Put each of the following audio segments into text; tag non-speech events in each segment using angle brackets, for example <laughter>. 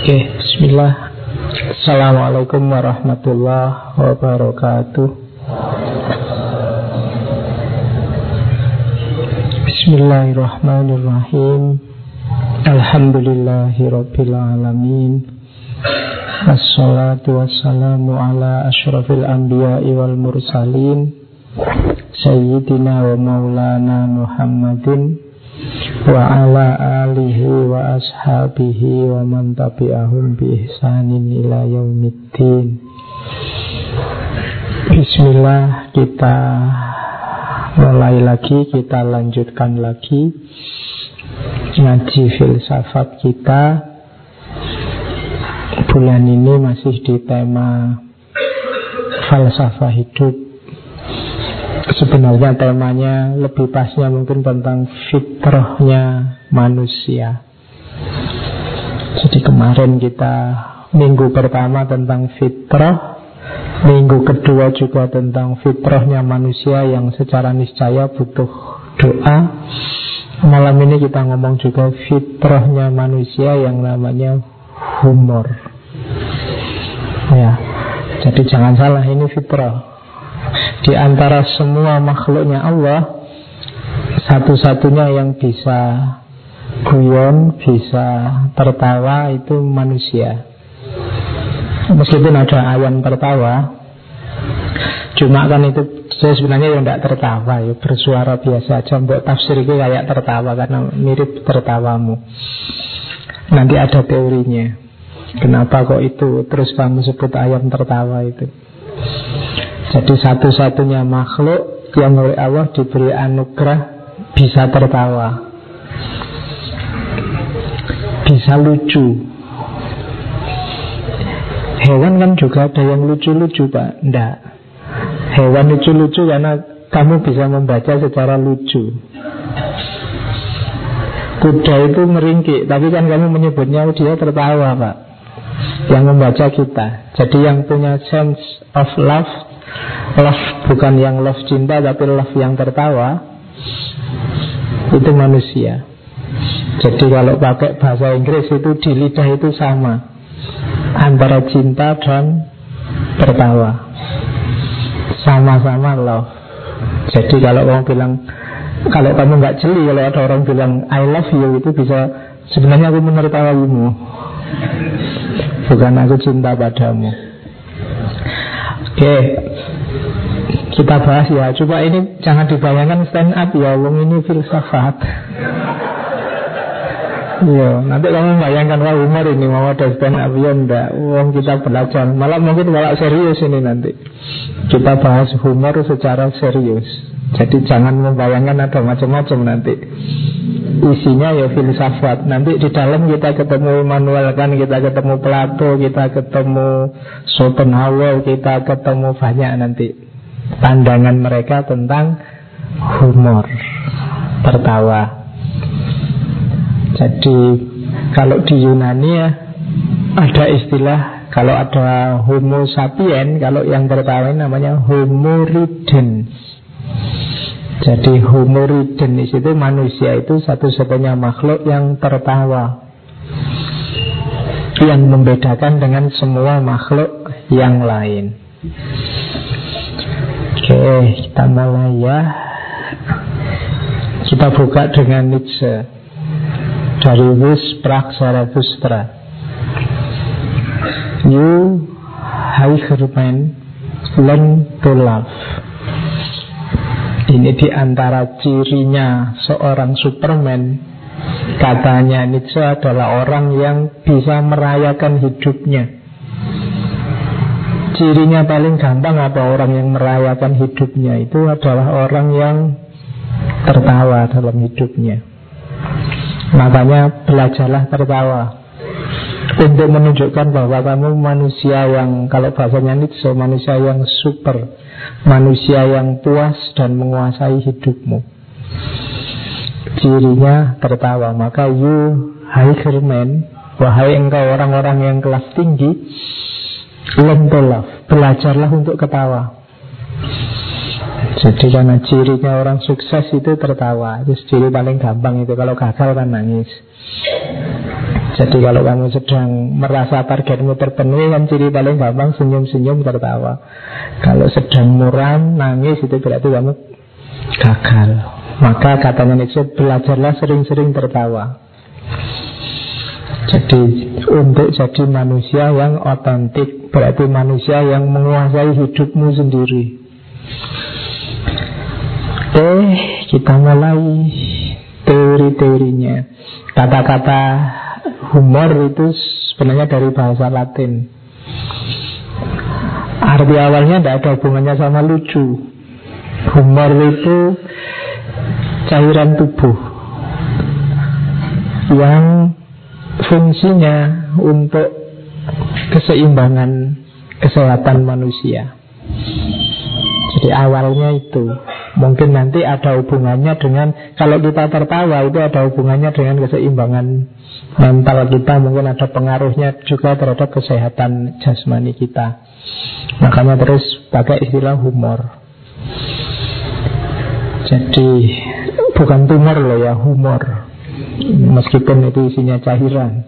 Oke, bismillah. Assalamualaikum warahmatullahi wabarakatuh. Bismillahirrahmanirrahim. Alhamdulillahi rabbil alamin. Assalatu wassalamu ala ashrafil anbiya'i wal mursalin Sayyidina wa maulana Muhammadin wa ala alihi wa ashabihi wa man tabi'ahum bi ihsanin ila yaumiddin. Bismillah kita mulai lagi kita lanjutkan lagi ngaji filsafat kita. Bulan ini masih di tema falsafah hidup Sebenarnya temanya lebih pasnya mungkin tentang fitrahnya manusia. Jadi kemarin kita minggu pertama tentang fitrah, minggu kedua juga tentang fitrahnya manusia yang secara niscaya butuh doa. Malam ini kita ngomong juga fitrahnya manusia yang namanya humor. Ya, jadi jangan salah ini fitrah di antara semua makhluknya Allah Satu-satunya yang bisa guyon, bisa tertawa itu manusia. Meskipun ada ayam tertawa Cuma kan itu saya sebenarnya yang tidak tertawa ya Bersuara biasa aja. Mbok tafsir itu kayak tertawa Karena mirip tertawamu. Nanti ada teorinya. Kenapa kok itu? Terus kamu sebut ayam tertawa itu jadi satu-satunya makhluk yang oleh Allah diberi anugerah bisa tertawa. Bisa lucu. Hewan kan juga ada yang lucu-lucu Pak. Tidak. Hewan lucu-lucu karena kamu bisa membaca secara lucu. Kuda itu meringkik, tapi kan kamu menyebutnya dia tertawa, Pak. Yang membaca kita. Jadi yang punya sense of love Love bukan yang love cinta Tapi love yang tertawa. Itu manusia. Jadi kalau pakai bahasa Inggris itu Di lidah itu sama. Antara cinta dan tertawa. Sama-sama love Jadi kalau orang bilang Kalau kamu nggak jeli Kalau ada orang bilang I love you Itu bisa Sebenarnya aku menertawamu. Bukan aku cinta padamu Oke kita bahas ya Coba ini jangan dibayangkan stand up ya Wong ini filsafat Iya, nanti kamu bayangkan wah humor ini mau ada stand up ya enggak. Wong kita belajar, malah mungkin malah serius ini nanti. Kita bahas humor secara serius. Jadi jangan membayangkan ada macam-macam nanti. Isinya ya filsafat. Nanti di dalam kita ketemu Immanuel kan, kita ketemu Plato, kita ketemu Schopenhauer, kita ketemu banyak nanti pandangan mereka tentang humor, tertawa. Jadi kalau di Yunani ya ada istilah kalau ada homo sapien, kalau yang tertawa namanya homo ridens. Jadi homo ridens itu manusia itu satu-satunya makhluk yang tertawa. Yang membedakan dengan semua makhluk yang lain. Oke, kita mulai ya. Kita buka dengan Nietzsche dari Wis Prag Zarathustra. You higher man learn to love. Ini di antara cirinya seorang Superman. Katanya Nietzsche adalah orang yang bisa merayakan hidupnya. Cirinya paling gampang apa orang yang merayakan hidupnya itu adalah orang yang tertawa dalam hidupnya. Makanya belajarlah tertawa untuk menunjukkan bahwa kamu manusia yang kalau bahasanya Nietzsche manusia yang super, manusia yang puas dan menguasai hidupmu. Cirinya tertawa. Maka you higher man, wahai engkau orang-orang yang kelas tinggi, Learn to love Belajarlah untuk ketawa Jadi karena cirinya orang sukses itu tertawa Itu ciri paling gampang itu Kalau gagal kan nangis Jadi kalau kamu sedang merasa targetmu terpenuhi kan ciri paling gampang senyum-senyum tertawa. Kalau sedang muram, nangis itu berarti kamu gagal. Maka katanya Nietzsche belajarlah sering-sering tertawa. Jadi untuk jadi manusia yang otentik berarti manusia yang menguasai hidupmu sendiri. Oke, kita mulai teori-teorinya. Kata-kata humor itu sebenarnya dari bahasa Latin. Arti awalnya tidak ada hubungannya sama lucu. Humor itu cairan tubuh yang fungsinya untuk keseimbangan kesehatan manusia. Jadi awalnya itu Mungkin nanti ada hubungannya dengan Kalau kita tertawa itu ada hubungannya dengan keseimbangan mental kita. Mungkin ada pengaruhnya juga terhadap kesehatan jasmani kita. Makanya terus pakai istilah humor. Jadi bukan tumor loh ya humor. Meskipun itu isinya cairan.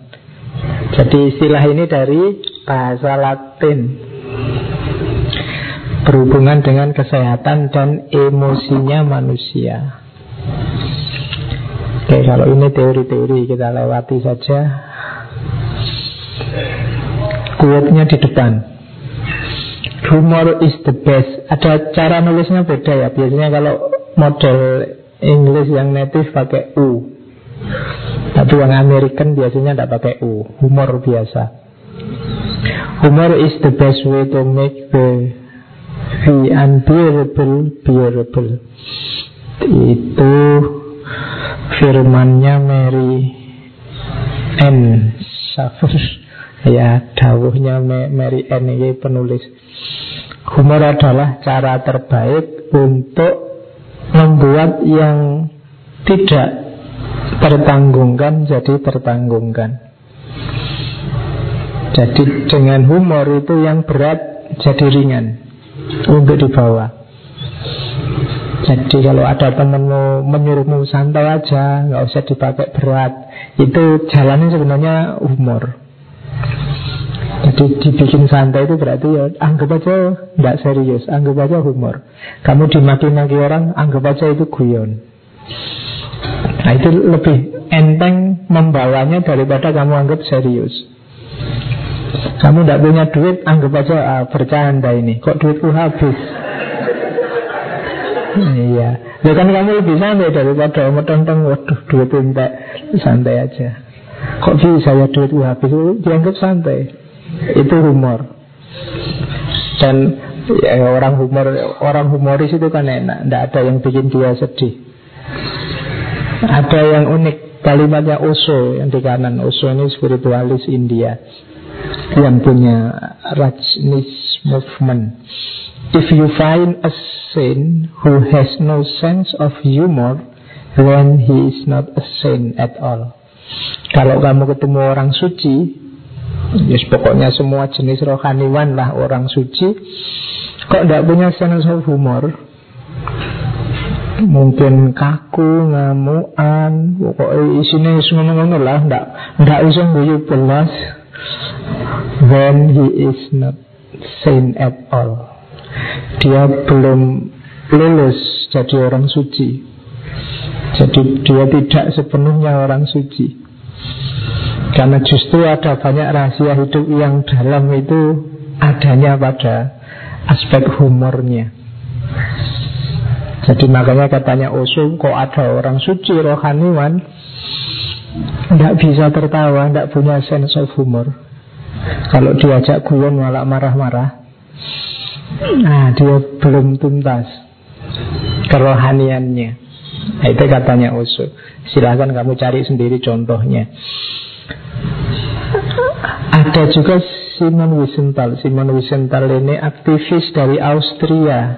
Jadi istilah ini dari bahasa Latin berhubungan dengan kesehatan dan emosinya manusia. Oke, kalau ini teori-teori kita lewati saja. Quote-nya di depan. Humor is the best. Ada cara nulisnya beda ya. Biasanya kalau model English yang native pakai U. Tapi yang American biasanya tidak pakai U. Humor biasa. Humor is the best way to make the The unbearable bearable Itu firmannya Mary N. Safir Ya, dawuhnya Mary N. ini penulis Humor adalah cara terbaik untuk membuat yang tidak tertanggungkan jadi tertanggungkan. Jadi dengan humor itu yang berat jadi ringan untuk dibawa. Jadi kalau ada temenmu menyuruhmu santai aja, nggak usah dipakai berat, itu jalannya sebenarnya humor. Jadi dibikin santai itu berarti ya anggap aja nggak serius, anggap aja humor. Kamu dimaki-maki orang, anggap aja itu guyon. Nah itu lebih enteng membawanya daripada kamu anggap serius. Kamu tidak punya duit, anggap aja ah, bercanda ini. Kok duitku habis? iya. Ya kan kamu lebih santai daripada tentang waduh duit entek santai aja. Kok bisa ya duitku habis? Dianggap santai. Itu humor. Dan ya, orang humor orang humoris itu kan enak, tidak ada yang bikin dia sedih. Ada yang unik kalimatnya Osho yang di kanan Osho ini spiritualis India yang punya Rajneesh movement. If you find a saint who has no sense of humor, then he is not a saint at all. Kalau kamu ketemu orang suci, yes, pokoknya semua jenis rohaniwan lah orang suci, kok tidak punya sense of humor, mungkin kaku, ngamuan, pokoknya isinya semua lah, ndak ndak usah guyu belas, then he is not sane at all. Dia belum lulus jadi orang suci. Jadi dia tidak sepenuhnya orang suci. Karena justru ada banyak rahasia hidup yang dalam itu adanya pada aspek humornya. Jadi makanya katanya Osho, kok ada orang suci rohaniwan tidak bisa tertawa, tidak punya sense of humor. Kalau diajak guyon malah marah-marah. Nah dia belum tuntas Kerohaniannya. Nah, Itu katanya usul Silahkan kamu cari sendiri contohnya. Ada juga Simon Wiesenthal. Simon Wiesenthal ini aktivis dari Austria.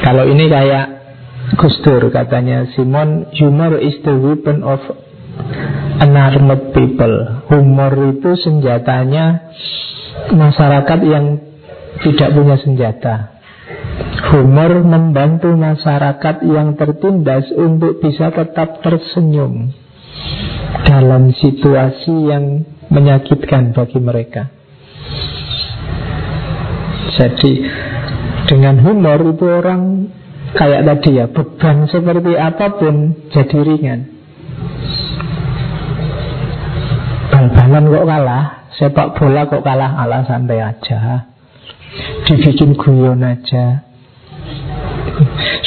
Kalau ini kayak Gus Dur katanya Simon Humor is the weapon of unarmed people. Humor itu senjatanya masyarakat yang tidak punya senjata. Humor membantu masyarakat yang tertindas untuk bisa tetap tersenyum. dalam situasi yang menyakitkan bagi mereka. Jadi dengan humor itu orang kayak tadi ya beban seperti apa pun jadi ringan. Bal-balan kok kalah, sepak bola kok kalah, ala santai aja. Dibikin guyon aja.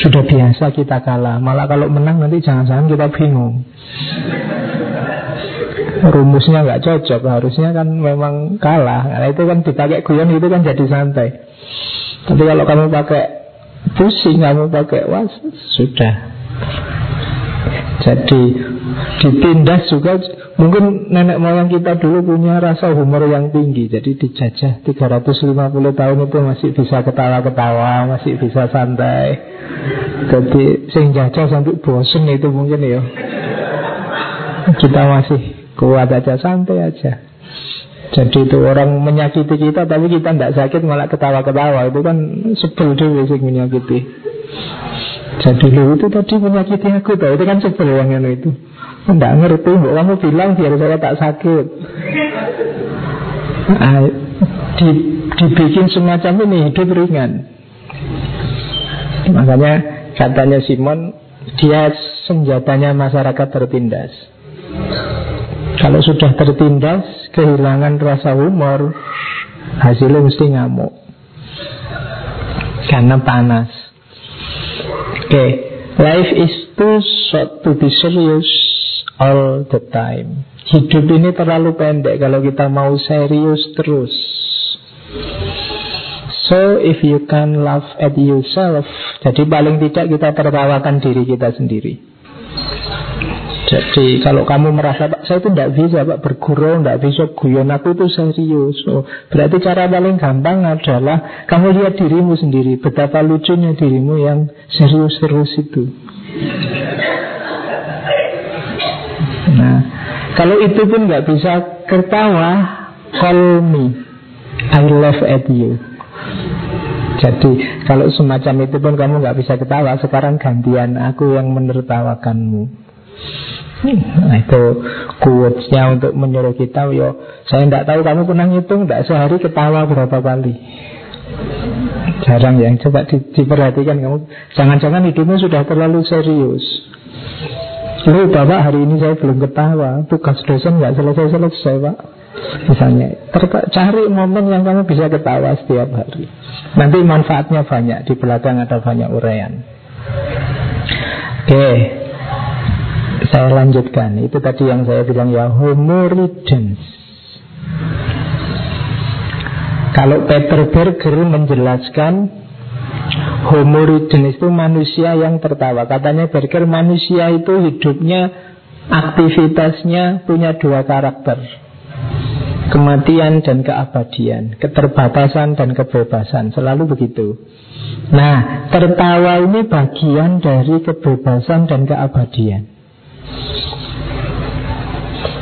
Sudah biasa kita kalah, malah kalau menang nanti jangan-jangan kita bingung rumusnya nggak cocok harusnya kan memang kalah nah, itu kan dipakai guyon itu kan jadi santai tapi kalau kamu pakai pusing kamu pakai was sudah. Jadi ditindas juga. Mungkin nenek moyang kita dulu punya rasa humor yang tinggi. Jadi dijajah 350 tahun itu masih bisa ketawa-ketawa masih bisa santai. Jadi sing jajah sampai bosen itu mungkin ya. Kita masih Kuat aja, santai aja Jadi itu orang menyakiti kita Tapi kita tidak sakit malah ketawa-ketawa. Itu kan sebel dulu sih menyakiti. Jadi lu itu tadi menyakiti aku tau Itu kan sebel yang itu. Tidak ngerti Kamu bilang biar saya tak sakit. Di, Dibikin semacam ini hidup ringan. Makanya katanya Simon Dia senjatanya masyarakat tertindas kalau sudah tertindas, kehilangan rasa humor, hasilnya mesti ngamuk. Karena panas. Oke, okay. life is too short to be serious all the time. Hidup ini terlalu pendek kalau kita mau serius terus. So if you can laugh at yourself, jadi paling tidak kita tertawakan diri kita sendiri. Jadi kalau kamu merasa Pak saya itu tidak bisa Pak bergurau, tidak bisa guyon aku itu serius. Oh, berarti cara paling gampang adalah kamu lihat dirimu sendiri, betapa lucunya dirimu yang serius-serius itu. Nah, kalau itu pun nggak bisa ketawa, call me, I laugh at you. Jadi kalau semacam itu pun kamu nggak bisa ketawa Sekarang gantian aku yang menertawakanmu Nah itu quotesnya untuk menyuruh kita Yo, saya tidak tahu kamu pernah ngitung Tidak sehari ketawa berapa kali. Jarang yang Coba di, diperhatikan kamu. Jangan-jangan hidupmu sudah terlalu serius. Lu bapak hari ini saya belum ketawa. Tugas dosen nggak selesai-selesai pak. Misalnya Cari momen yang kamu bisa ketawa setiap hari. Nanti manfaatnya banyak Di belakang ada banyak uraian. Oke. okay. Saya lanjutkan. Itu tadi yang saya bilang ya Homo ridens Kalau Peter Berger menjelaskan Homo ridens itu manusia yang tertawa. Katanya Berger manusia itu hidupnya Aktivitasnya punya dua karakter. Kematian dan keabadian Keterbatasan dan kebebasan. Selalu begitu. Nah, tertawa ini bagian dari kebebasan dan keabadian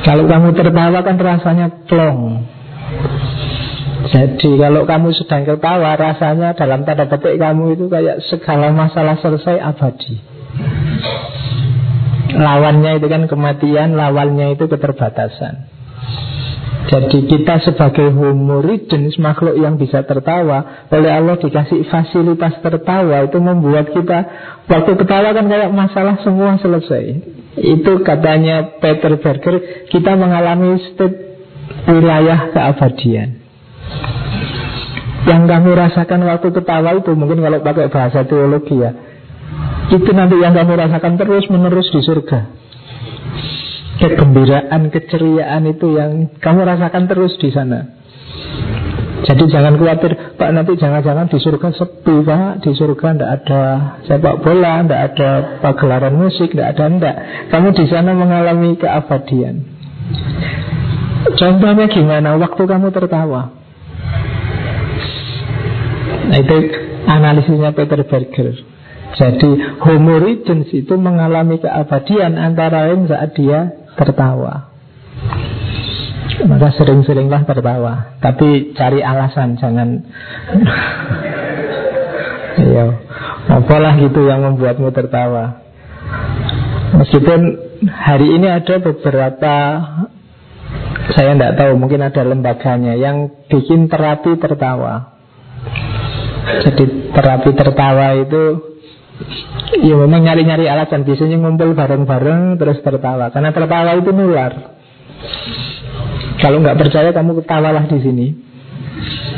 kalau kamu tertawa kan rasanya plong Jadi kalau kamu sedang tertawa Rasanya dalam tanda petik kamu itu Kayak segala masalah selesai abadi. Lawannya itu kan kematian Lawannya itu keterbatasan. Jadi kita sebagai humoris jenis makhluk yang bisa tertawa Oleh Allah dikasih fasilitas tertawa Itu membuat kita Waktu ketawa kan kayak masalah semua selesai Itu katanya Peter Berger Kita mengalami state wilayah keabadian Yang kamu rasakan waktu ketawa itu Mungkin kalau pakai bahasa teologi ya Itu nanti yang kamu rasakan terus menerus di surga kegembiraan, keceriaan itu yang kamu rasakan terus di sana. Jadi jangan khawatir, Pak nanti jangan-jangan di surga sepi Pak. Di surga tidak ada sepak bola, tidak ada pagelaran musik, tidak ada tidak Kamu di sana mengalami keabadian. Contohnya gimana? Waktu kamu tertawa? Nah itu analisisnya Peter Berger. Jadi Homo itu mengalami keabadian Antara lain saat dia tertawa Maka sering-seringlah tertawa Tapi cari alasan Jangan. <laughs> Ya Apalah gitu yang membuatmu tertawa. Meskipun hari ini ada beberapa saya tidak tahu mungkin ada lembaganya yang bikin terapi tertawa. Jadi terapi tertawa itu ya memang nyari-nyari alasan biasanya ngumpul bareng-bareng terus tertawa. Karena tertawa itu nular. Kalau nggak percaya kamu ketawalah di sini.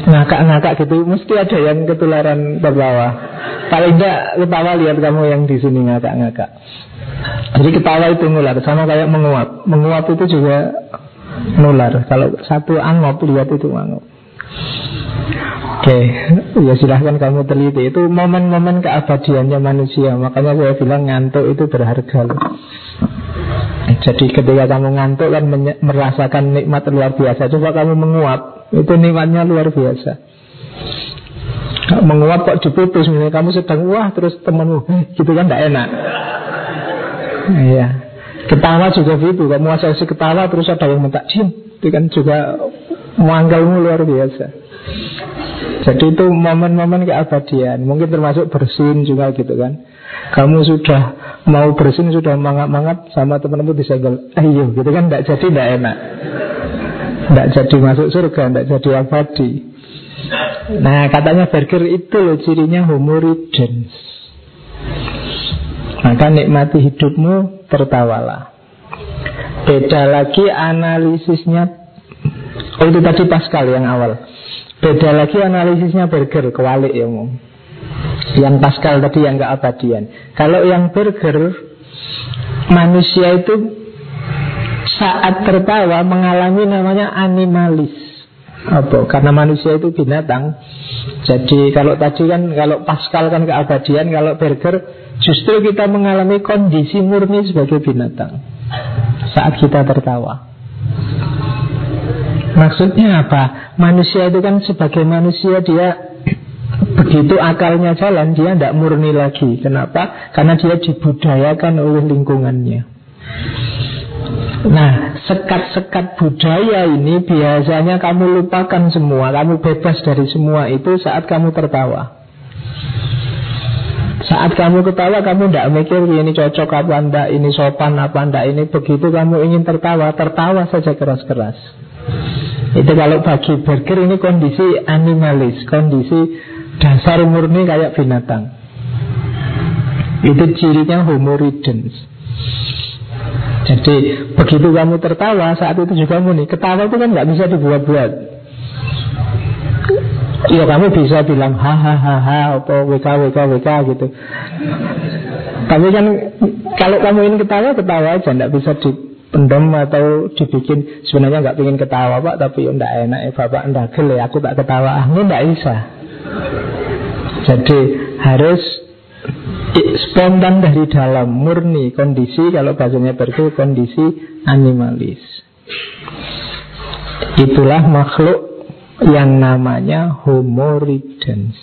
Ngakak-ngakak gitu mesti ada yang ketularan tertawa. Paling enggak ketawa lihat kamu yang di sini ngakak-ngakak. Jadi ketawa itu nular sama kayak menguap. Menguap itu juga nular. Kalau satu angop lihat itu angop. Oke, ya silahkan kamu teliti Itu momen-momen keabadiannya manusia Makanya saya bilang ngantuk itu berharga loh. Jadi ketika kamu ngantuk kan merasakan nikmat luar biasa. Coba kamu menguap Itu nikmatnya luar biasa. Menguap kok diputus? Misalnya kamu sedang wah terus temenmu <laughs> Gitu kan tidak enak. Iya. Ketawa juga begitu Kamu asasi ketawa terus ada yang minta Diam Itu kan juga Manggalmu luar biasa. Jadi itu momen-momen keabadian. Mungkin termasuk bersin juga gitu kan Kamu sudah mau bersin Sudah mangat-mangat sama teman-teman disenggol Ayo gitu kan Tidak jadi tidak enak. Tidak jadi masuk surga Tidak jadi abadi. Nah katanya burger itu loh Cirinya homoridens. Maka nikmati hidupmu Tertawalah. Beda lagi analisisnya. Oh itu tadi Pascal yang awal. Beda lagi analisisnya burger kewalik ya umum. Yang Pascal tadi yang keabadian. Kalau yang burger manusia itu saat tertawa mengalami namanya animalis. Apa? Karena manusia itu binatang. Jadi kalau tadi kan kalau Pascal kan keabadian, kalau burger justru kita mengalami kondisi murni sebagai binatang saat kita tertawa. Maksudnya apa? Manusia itu kan sebagai manusia dia begitu akalnya jalan dia tidak murni lagi. Kenapa? Karena dia dibudayakan oleh lingkungannya. Nah, sekat-sekat budaya ini biasanya kamu lupakan semua, kamu bebas dari semua itu saat kamu tertawa. Saat kamu ketawa kamu tidak mikir ini cocok apa enggak, ini sopan apa enggak, ini begitu kamu ingin tertawa, tertawa saja keras-keras. Itu kalau bagi burger ini kondisi animalis, kondisi dasar murni kayak binatang. Itu cirinya homo ridens. Jadi begitu kamu tertawa saat itu juga murni. Ketawa itu kan nggak bisa dibuat-buat. Ya kamu bisa bilang hahaha atau wk wk wk gitu. Tapi kan kalau kamu ingin ketawa ketawa aja, nggak bisa di pendem atau dibikin sebenarnya nggak ingin ketawa pak tapi tidak enak ya bapak ndak ya aku tak ketawa ah ndak bisa jadi harus spontan dari dalam murni kondisi kalau bahasanya berku kondisi animalis itulah makhluk yang namanya homo ridens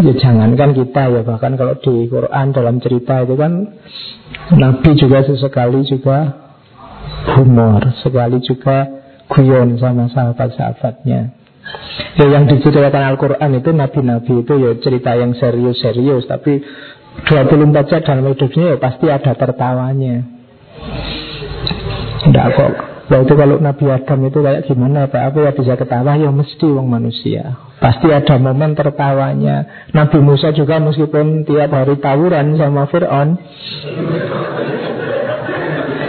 ya jangankan kita ya bahkan kalau di Quran dalam cerita itu kan Nabi juga sesekali juga humor, sekali juga guyon sama sahabat-sahabatnya. Ya, yang diceritakan Al-Quran itu Nabi-Nabi itu ya cerita yang serius-serius. Tapi 24 jam dalam hidupnya ya pasti ada tertawanya. Tidak kok. Waktu kalau Nabi Adam itu kayak gimana Pak? Apa ya bisa ketawa ya mesti wong manusia. Pasti ada momen tertawanya. Nabi Musa juga meskipun tiap hari tawuran sama Fir'aun.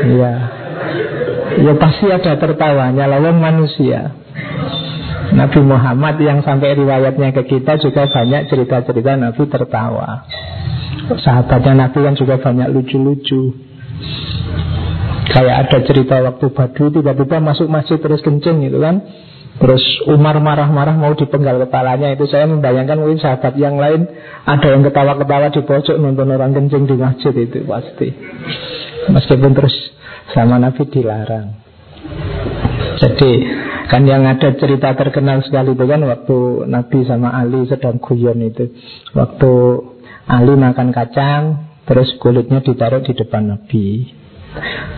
Ya Ya pasti ada tertawanya lawan manusia Nabi Muhammad yang sampai riwayatnya ke kita juga banyak cerita-cerita Nabi tertawa. Sahabatnya Nabi kan juga banyak lucu-lucu. Kayak ada cerita waktu Badu tiba-tiba masuk masjid terus kencing gitu kan. Terus Umar marah-marah mau dipenggal kepalanya. Itu saya membayangkan mungkin sahabat yang lain Ada yang ketawa-ketawa di pojok nonton orang kencing di masjid itu pasti. Meskipun terus sama Nabi dilarang Jadi kan yang ada cerita terkenal sekali itu kan Waktu Nabi sama Ali sedang guyon itu Waktu Ali makan kacang Terus kulitnya ditaruh di depan Nabi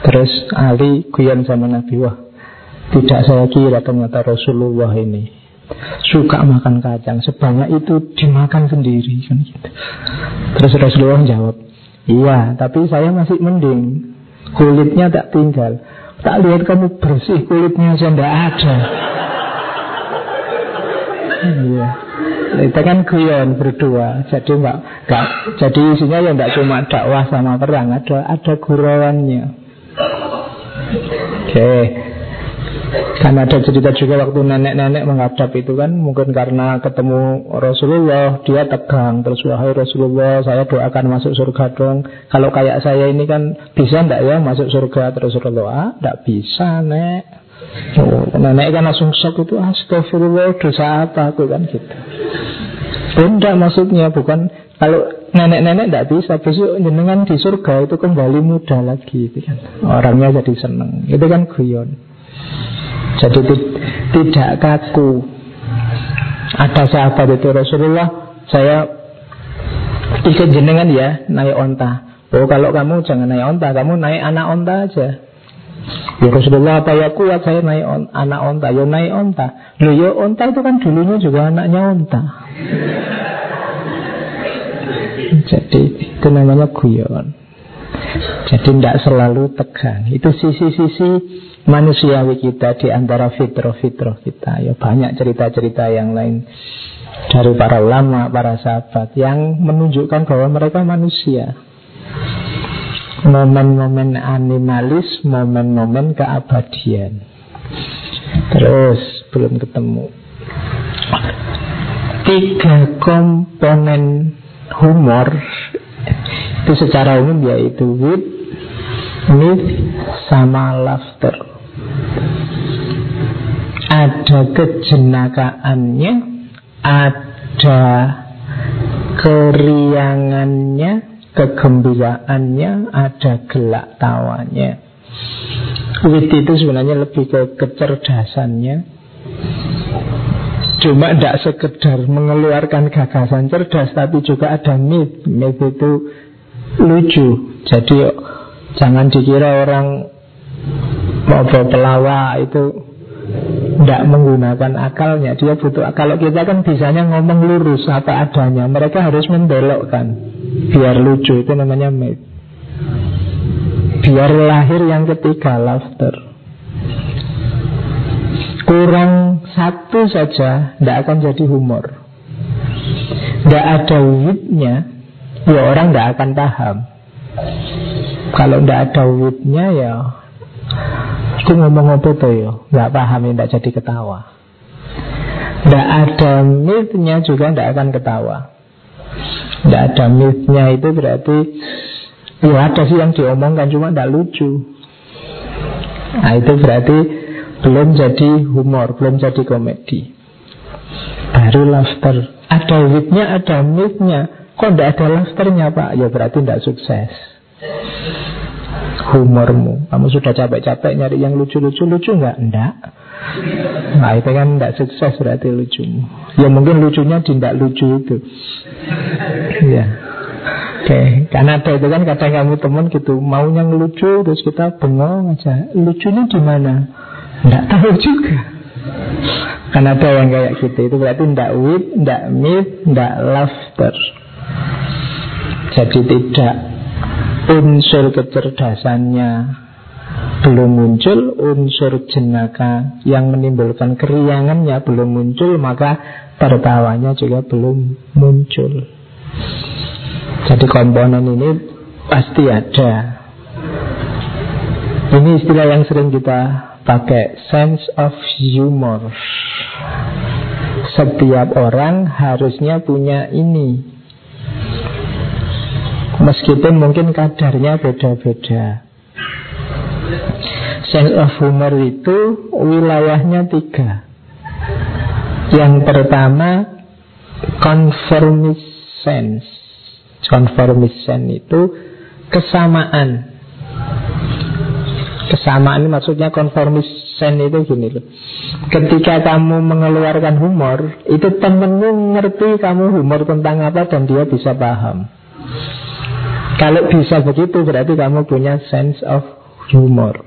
Terus Ali guyon sama Nabi Wah tidak saya kira ternyata Rasulullah ini Suka makan kacang Sebanyak itu dimakan sendiri kan gitu. Terus Rasulullah jawab Iya, tapi saya masih mending. Kulitnya tak tinggal. Tak lihat kamu bersih kulitnya tidak ada. Iya. Itu kan guyon berdua. Jadi enggak, enggak jadi isinya ya enggak cuma dakwah sama perang, ada ada gurauannya. Oke. Okay. Kan ada cerita juga waktu nenek-nenek menghadap itu kan Mungkin karena ketemu Rasulullah Dia tegang. Terus wahai Rasulullah Saya doakan masuk surga dong. Kalau kayak saya ini kan Bisa enggak ya masuk surga? Terus Rasulullah ah, Enggak bisa nek. Nenek kan langsung shock itu Astagfirullah dosa apa aku? Kan gitu. Benda maksudnya bukan. Kalau nenek-nenek tidak bisa Besok jenengan di surga itu kembali muda lagi itu kan. Orangnya jadi seneng. Itu kan guyon jadi tidak kaku. Ada sahabat itu Rasulullah, saya ikut jenengan ya naik onta. Oh kalau kamu jangan naik onta, kamu naik anak onta aja. Ya Rasulullah apa ya kuat saya naik on, anak onta, ya naik onta. Loh ya onta itu kan dulunya juga anaknya onta. <laughs> Jadi itu namanya guyon. Jadi tidak selalu tegang. Itu sisi-sisi manusiawi kita di antara fitrah-fitrah kita. Ya banyak cerita-cerita yang lain dari para ulama, para sahabat yang menunjukkan bahwa mereka manusia. Momen-momen animalis, momen-momen keabadian. Terus belum ketemu. Tiga komponen humor itu secara umum yaitu wit, myth, sama laughter ada kejenakaannya, ada keriangannya, kegembiraannya, ada gelak tawanya. Wit itu sebenarnya lebih ke kecerdasannya. Cuma tidak sekedar mengeluarkan gagasan cerdas, tapi juga ada myth. Myth itu lucu. Jadi jangan dikira orang mau pelawak itu tidak menggunakan akalnya Dia butuh Kalau kita kan bisanya ngomong lurus apa adanya Mereka harus membelokkan. Biar lucu itu namanya made Biar lahir yang ketiga Laughter. Kurang satu saja Tidak akan jadi humor. Tidak ada witnya Ya orang tidak akan paham. Kalau tidak ada witnya ya Aku ngomong apa tuh ya? Gak paham, tidak jadi ketawa. Tidak ada mythnya juga tidak akan ketawa. Tidak ada mythnya itu berarti Ya ada sih yang diomongkan Cuma tidak lucu. Nah itu berarti Belum jadi humor Belum jadi komedi. Baru laughter. Ada witnya, ada mythnya. Kok tidak ada laughternya pak? Ya berarti tidak sukses humormu. Kamu sudah capek-capek nyari yang lucu-lucu, lucu nggak? Enggak. Nah itu kan tidak sukses berarti lucumu. Ya mungkin lucunya tidak lucu itu. Ya. Oke, okay. karena ada itu kan kadang kamu teman gitu maunya ngelucu terus kita bengong aja. Lucunya di mana? Enggak tahu juga. Karena ada yang kayak gitu itu berarti tidak wit, tidak myth, tidak laughter. Jadi tidak unsur kecerdasannya belum muncul, unsur jenaka yang menimbulkan keriangannya belum muncul, maka tertawanya juga belum muncul. Jadi komponen ini pasti ada. Ini istilah yang sering kita pakai, sense of humor. Setiap orang harusnya punya ini Meskipun mungkin kadarnya beda-beda. Sense of humor itu wilayahnya tiga. Yang pertama Conformist sense Conformist sense itu kesamaan. Kesamaan maksudnya conformist sense itu gini loh. Ketika kamu mengeluarkan humor Itu temenmu ngerti kamu humor tentang apa dan dia bisa paham kalau bisa begitu berarti kamu punya sense of humor.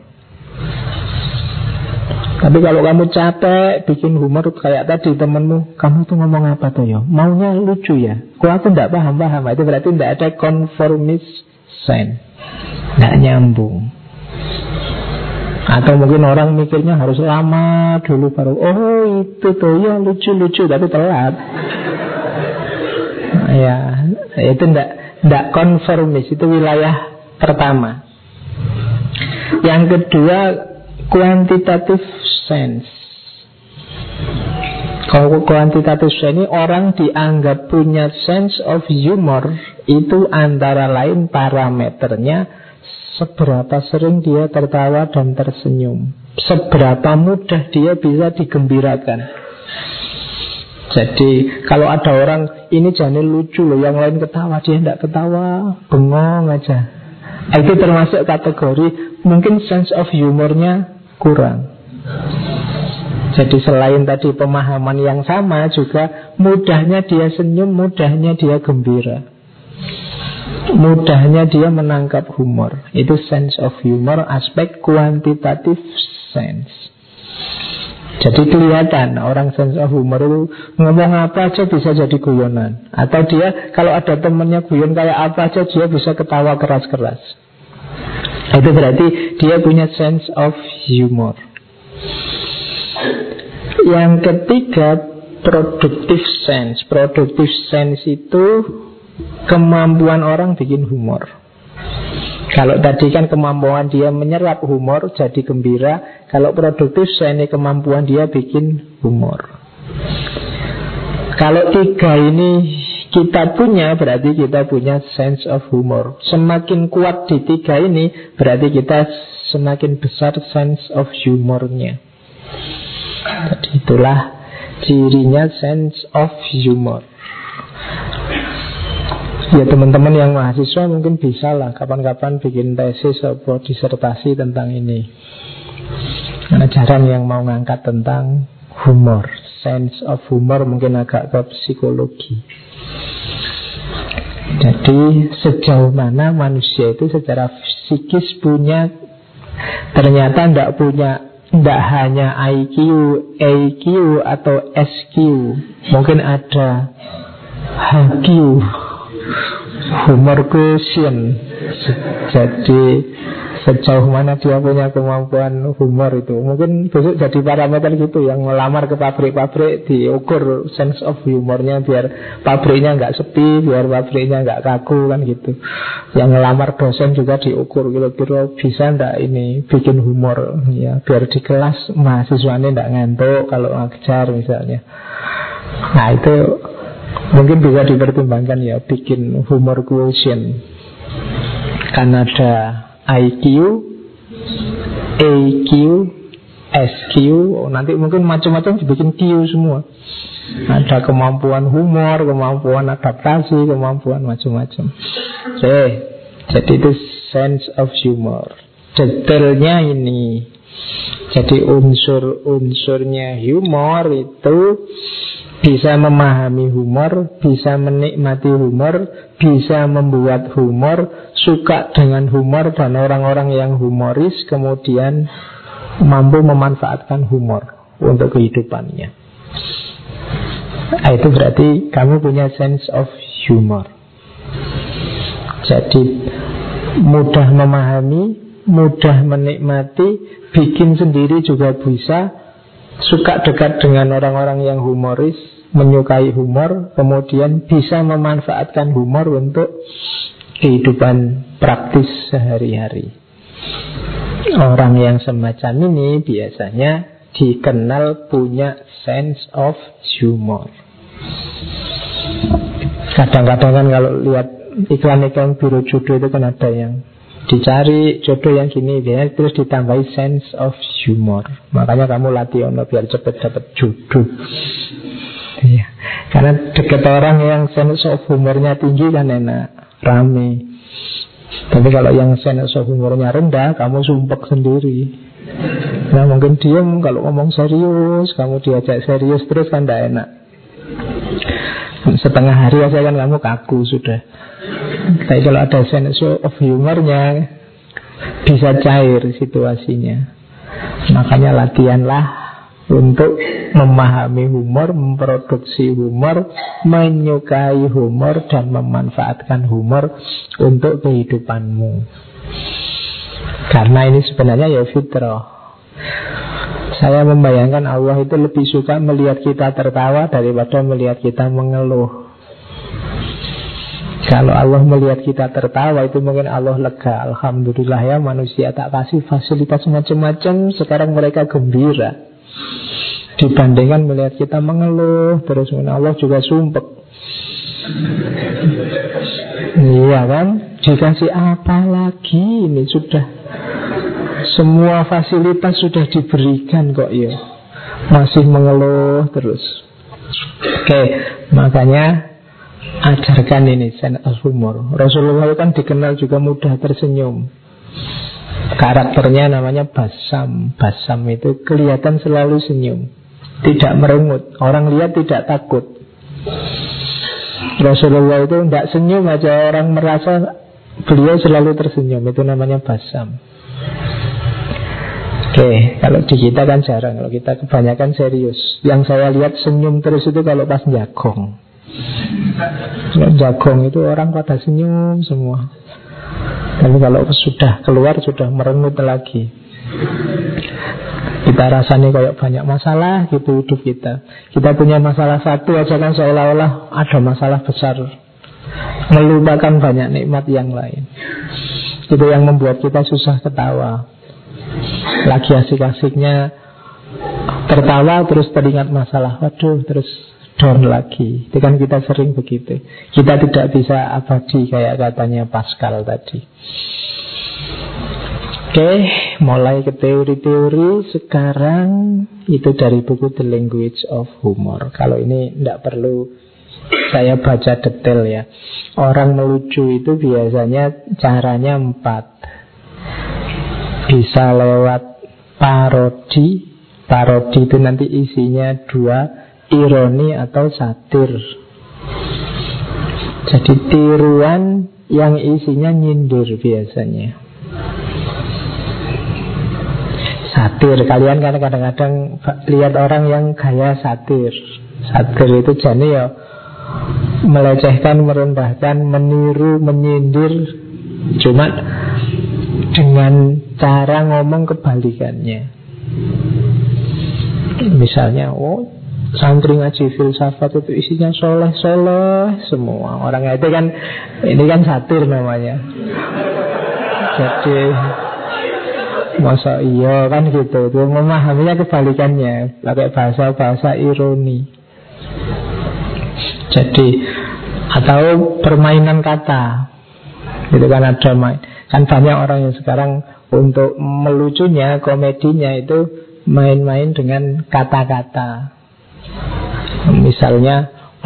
Tapi kalau kamu capek bikin humor kayak tadi temenmu, kamu tuh ngomong apa tuh ya? Maunya lucu ya? Kok aku tidak paham-paham? Itu berarti tidak ada conformist sense Nggak nyambung atau mungkin orang mikirnya harus lama dulu baru Oh itu tuh ya lucu-lucu Tapi telat Ya itu ndak ndak konformis Itu wilayah pertama. Yang kedua Quantitative sense. Kalau quantitative sense ini Orang dianggap punya sense of humor Itu antara lain parameternya Seberapa sering dia tertawa dan tersenyum. Seberapa mudah dia bisa digembirakan Jadi kalau ada orang Ini jadi lucu loh Yang lain ketawa Dia tidak ketawa Bengong aja. Itu termasuk kategori Mungkin sense of humornya kurang. Jadi selain tadi pemahaman yang sama juga Mudahnya dia senyum, mudahnya dia gembira. Mudahnya dia menangkap humor. Itu sense of humor Aspek kuantitatif sense jadi kelihatan orang sense of humor itu ngomong apa aja bisa jadi guyonan. Atau dia kalau ada temennya guyon kayak apa aja dia bisa ketawa keras-keras. Itu berarti dia punya sense of humor. Yang ketiga productive sense. Productive sense itu kemampuan orang bikin humor. Kalau tadi kan kemampuan dia menyerap humor jadi gembira, kalau produktif saya ini kemampuan dia bikin humor. Kalau tiga ini kita punya berarti kita punya sense of humor. Semakin kuat di tiga ini berarti kita semakin besar sense of humornya. Jadi itulah cirinya sense of humor. Ya teman-teman yang mahasiswa mungkin bisa lah kapan-kapan bikin tesis atau disertasi tentang ini. Karena jarang yang mau ngangkat tentang humor, sense of humor mungkin agak ke psikologi. Jadi sejauh mana manusia itu secara psikis punya ternyata tidak punya tidak hanya IQ, AQ atau SQ, mungkin ada HQ humor quotient jadi sejauh mana dia punya kemampuan humor itu? Mungkin besok jadi parameter gitu yang melamar ke pabrik-pabrik diukur sense of humornya biar pabriknya nggak sepi biar pabriknya nggak kaku kan gitu. Yang melamar dosen juga diukur kira-kira bisa ndak ini bikin humor? Ya biar di kelas mahasiswanya ndak ngantuk kalau ngajar misalnya. Nah itu Mungkin bisa dipertimbangkan ya bikin humor quotient. Kan ada IQ, AQ, SQ, nanti mungkin macam-macam dibikin Q semua. Ada kemampuan humor, kemampuan adaptasi, kemampuan macam-macam. Oke, jadi itu sense of humor. Detailnya ini. Jadi unsur-unsurnya humor itu bisa memahami humor, bisa menikmati humor, bisa membuat humor, suka dengan humor dan orang-orang yang humoris, kemudian mampu memanfaatkan humor untuk kehidupannya. Nah, itu berarti kamu punya sense of humor. Jadi mudah memahami, mudah menikmati, bikin sendiri juga bisa, suka dekat dengan orang-orang yang humoris, menyukai humor, kemudian bisa memanfaatkan humor untuk kehidupan praktis sehari-hari. Orang yang semacam ini biasanya dikenal punya sense of humor. Kadang-kadang kan kalau lihat iklan-iklan biro jodoh itu kan ada yang Dicari jodoh yang gini ya, Terus ditambahi sense of humor. Makanya kamu latih ono biar cepet dapat jodoh. Iya. Karena deket orang yang sense of humornya tinggi kan enak Rame. Tapi kalau yang sense of humornya rendah Kamu sumpek sendiri. Nah mungkin diem kalau ngomong serius Kamu diajak serius terus kan tidak enak Setengah hari aja kan kamu kaku sudah Tapi kalau ada sense of humornya Bisa cair situasinya Makanya latihanlah untuk memahami humor, memproduksi humor, menyukai humor, dan memanfaatkan humor untuk kehidupanmu. Karena ini sebenarnya ya fitrah. Saya membayangkan Allah itu lebih suka melihat kita tertawa daripada melihat kita mengeluh. Kalau Allah melihat kita tertawa itu mungkin Allah lega. Alhamdulillah ya manusia tak kasih fasilitas macam-macam. Sekarang mereka gembira. Dibandingkan melihat kita mengeluh Terus Allah juga sumpek. Iya kan? Dikasih apa lagi Ini? Sudah Semua fasilitas sudah diberikan kok ya Masih mengeluh terus Oke Makanya ajarkan ini sense humor. Rasulullah kan dikenal juga mudah tersenyum. Karakternya namanya basam. Basam itu kelihatan selalu senyum. Tidak merengut. Orang lihat tidak takut. Rasulullah itu tidak senyum aja orang merasa beliau selalu tersenyum. Itu namanya basam. Oke, kalau di kita kan jarang. Kalau kita kebanyakan serius. Yang saya lihat senyum terus itu kalau pas jagong. Jagong itu orang pada senyum semua. Tapi kalau sudah keluar sudah merengut lagi. Kita rasanya kayak banyak masalah gitu hidup kita. Kita punya masalah satu aja kan seolah-olah ada masalah besar. Melupakan banyak nikmat yang lain. Itu yang membuat kita susah ketawa. Lagi asik-asiknya tertawa terus teringat masalah. Waduh, terus down lagi. Itu kan kita sering begitu. Kita tidak bisa abadi kayak katanya Pascal tadi. Oke, mulai ke teori-teori sekarang itu dari buku The Language of Humor. Kalau ini tidak perlu saya baca detail ya. Orang melucu itu biasanya caranya empat. Bisa lewat parodi. Parodi itu nanti isinya dua ironi atau satir. Jadi tiruan yang isinya nyindir biasanya. Satir, kalian kan kadang-kadang lihat orang yang gaya satir. Satir itu jadi ya melecehkan, merendahkan, meniru, menyindir. Cuma dengan cara ngomong kebalikannya. Misalnya, oh santri ngaji filsafat itu isinya soleh-soleh semua. Orang itu kan ini kan satir namanya. Jadi masa iya kan gitu. Itu memahaminya kebalikannya. Pakai bahasa-bahasa ironi. Jadi atau permainan kata. Itu kan ada main. Kan banyak orang yang sekarang untuk melucunya komedinya itu main-main dengan kata-kata Misalnya,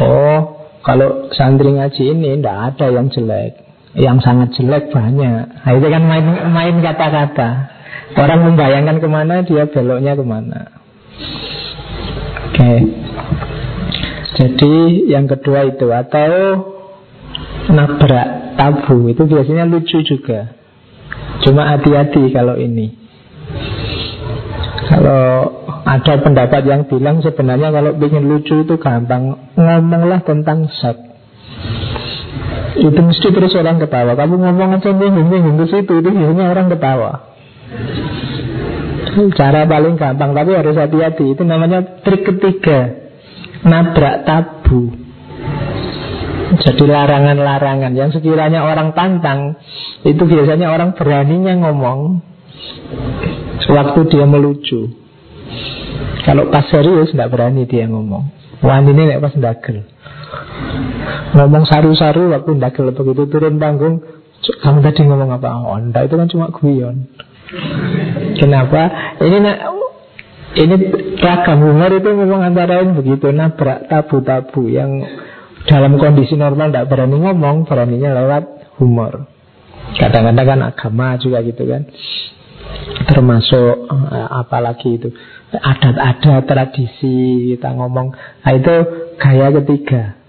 oh kalau santri ngaji ini tidak ada yang jelek, yang sangat jelek banyak. Nah, itu kan main main kata-kata. Orang membayangkan ke mana dia beloknya ke mana. Oke. Jadi yang kedua itu atau nabrak tabu itu biasanya lucu juga. Cuma hati-hati kalau ini. Kalau ada pendapat yang bilang sebenarnya kalau ingin lucu itu gampang Ngomonglah tentang seks Itu mesti terus orang ketawa Kamu ngomong aja bingung-bingung ke situ Itu biasanya orang ketawa Cara paling gampang Tapi harus hati-hati. Itu namanya trik ketiga Nabrak tabu jadi larangan-larangan yang sekiranya orang tantang Itu biasanya orang beraninya ngomong Waktu dia melucu kalau pas serius tidak berani dia ngomong. Wah ini nek pas dagel. Ngomong saru-saru waktu dagel begitu turun panggung. Kamu tadi ngomong apa? Oh, enggak, itu kan cuma guyon. Kenapa? Ini nak ini ragam humor itu memang antara lain begitu nabrak tabu-tabu yang dalam kondisi normal tidak berani ngomong, beraninya lewat humor. Kadang-kadang kan agama juga gitu kan. Termasuk eh, apalagi itu adat-adat tradisi kita ngomong. Nah itu gaya ketiga.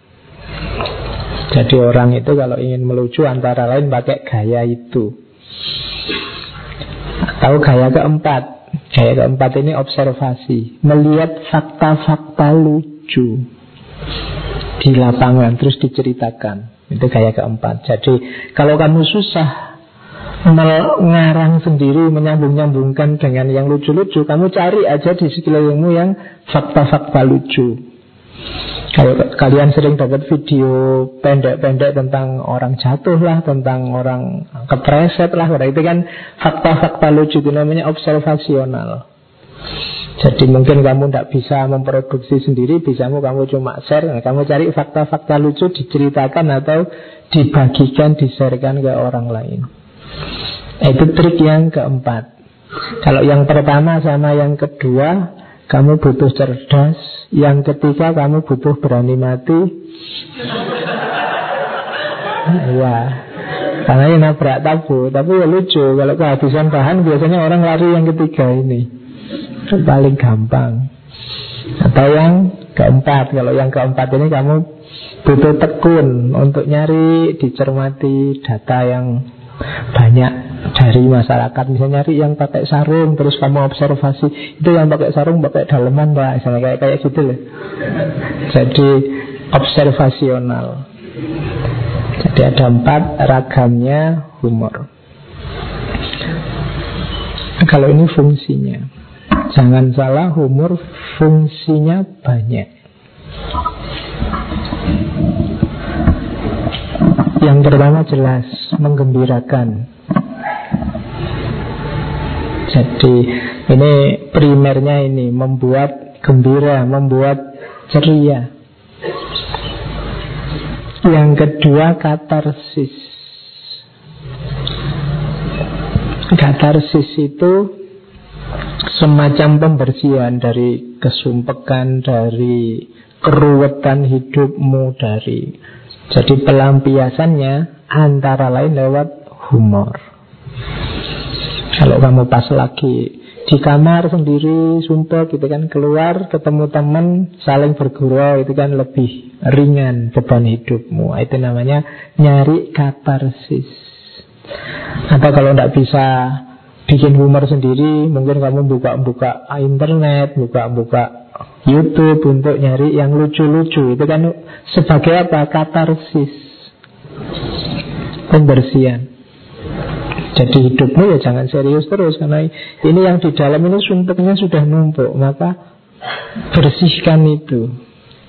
Jadi orang itu kalau ingin melucu antara lain pakai gaya itu. Atau gaya keempat? Gaya keempat ini observasi. Melihat fakta-fakta lucu Di lapangan Terus diceritakan. Itu gaya keempat. Jadi kalau kamu susah Mengarang sendiri Menyambung-nyambungkan dengan yang lucu-lucu Kamu cari aja di sekelilingmu yang Fakta-fakta lucu. Kalau kalian sering dapat video pendek-pendek tentang orang jatuh lah, tentang orang kepreset lah, itu kan fakta-fakta lucu itu namanya observasional. Jadi mungkin kamu tidak bisa memproduksi sendiri, bisamu kamu cuma share, nah, kamu cari fakta-fakta lucu diceritakan atau dibagikan, disarekan ke orang lain. Itu trik yang keempat. Kalau yang pertama sama yang kedua, kamu butuh cerdas, yang ketiga kamu butuh berani mati. Ya Karena ini nabrak tabu. Tapi ya lucu Kalau kehabisan bahan biasanya orang lari yang ketiga ini Paling gampang. Atau yang keempat Kalau yang keempat ini kamu butuh tekun Untuk nyari, dicermati data yang banyak dari masyarakat. Misalnya nyari yang pakai sarung terus kamu observasi itu yang pakai sarung pakai daleman lah misalnya kayak kayak gitu loh. Jadi observasional. Jadi ada empat ragamnya humor. Kalau ini fungsinya jangan salah humor fungsinya banyak yang pertama jelas menggembirakan jadi ini primernya ini membuat gembira, membuat ceria. Yang kedua katarsis. Katarsis itu semacam pembersihan dari kesumpekan, dari keruwetan hidupmu, dari jadi pelampiasannya antara lain lewat humor. Kalau kamu pas lagi di kamar sendiri sumpah gitu kan keluar ketemu teman saling bergurau itu kan lebih ringan beban hidupmu itu namanya nyari katarsis atau kalau tidak bisa bikin humor sendiri mungkin kamu buka-buka internet buka-buka YouTube untuk nyari yang lucu-lucu. Itu kan sebagai apa? Katarsis. Pembersihan. Jadi hidupmu ya jangan serius terus Karena ini yang di dalam ini sumpeknya sudah numpuk Maka bersihkan itu.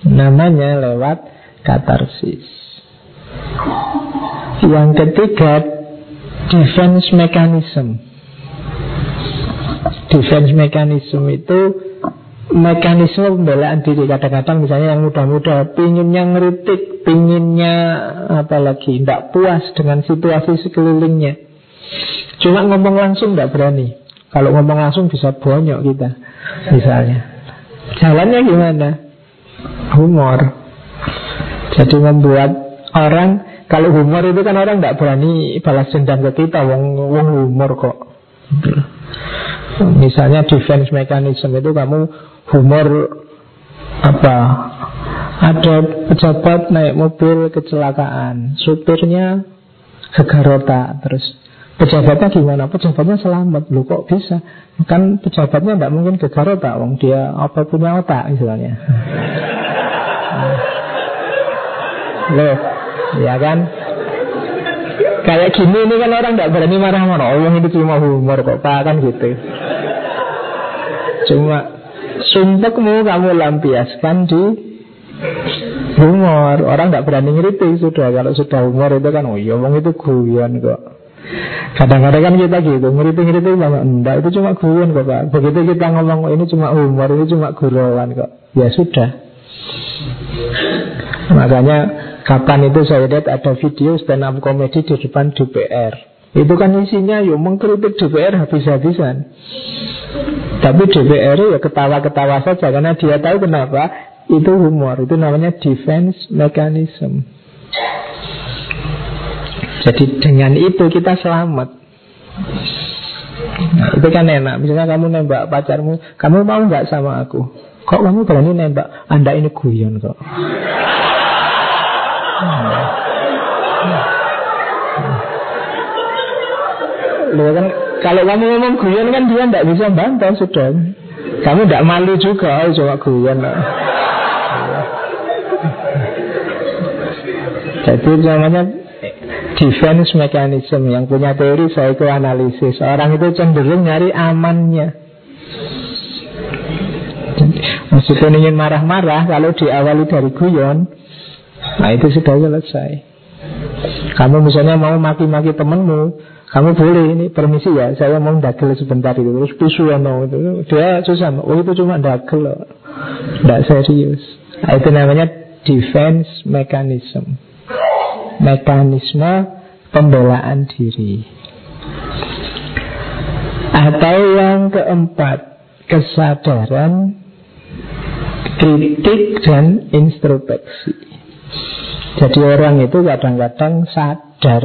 Namanya lewat katarsis. Yang ketiga Defense mechanism Defense mechanism itu mekanisme pembelaan diri kadang-kadang misalnya yang muda-muda pinginnya ngeritik pinginnya apalagi tidak puas dengan situasi sekelilingnya Cuma ngomong langsung tidak berani. Kalau ngomong langsung bisa bonyok kita, misalnya. Jalannya gimana? Humor. Jadi membuat orang kalau humor itu kan orang tidak berani balas dendam ke kita, wong wong humor kok. Misalnya defense mechanism itu kamu humor apa? Ada pejabat naik mobil kecelakaan, supirnya segarota terus Pejabatnya gimana? Pejabatnya selamat Loh kok bisa? Kan pejabatnya tidak mungkin gegar otak Wong dia apa punya otak misalnya <laughs> Loh Ya kan Kayak gini ini kan orang tidak berani marah-marah Oh ini cuma humor kok Pak kan gitu Cuma Sumpahmu kamu lampiaskan di Humor Orang tidak berani ngeritik sudah Kalau sudah humor itu kan Oh iya wong itu guyon kok Kadang-kadang kan kita gitu, ngeritik-ngeritik sama enggak, itu cuma guyon kok Pak. Begitu kita ngomong ini cuma humor, ini cuma gurauan kok. Ya sudah. Makanya kapan itu saya lihat ada video stand up comedy di depan DPR. Itu kan isinya yuk mengkritik DPR habis-habisan. Tapi DPR ya ketawa-ketawa saja karena dia tahu kenapa itu humor. Itu namanya defense mechanism. Jadi dengan itu kita selamat. Nah, itu kan enak. Misalnya kamu nembak pacarmu, kamu mau nggak sama aku? Kok kamu berani nembak? Anda ini guyon kok. Loh kan Kalau kamu ngomong guyon kan dia tidak bisa bantah sudah. Kamu tidak malu juga, oh, cuma guyon. Jadi namanya defense mechanism yang punya teori psychoanalysis. Orang itu cenderung nyari amannya. Meskipun ingin marah-marah, kalau diawali dari guyon, nah itu sudah selesai. Kamu misalnya mau maki-maki temenmu, kamu boleh ini permisi ya, saya mau dagel sebentar itu, terus pisu no, itu dia susah, oh itu cuma dagel, tidak serius. Nah, itu namanya defense mechanism, mekanisme pembelaan diri. Atau yang keempat, kesadaran kritik dan introspeksi. Jadi orang itu kadang-kadang sadar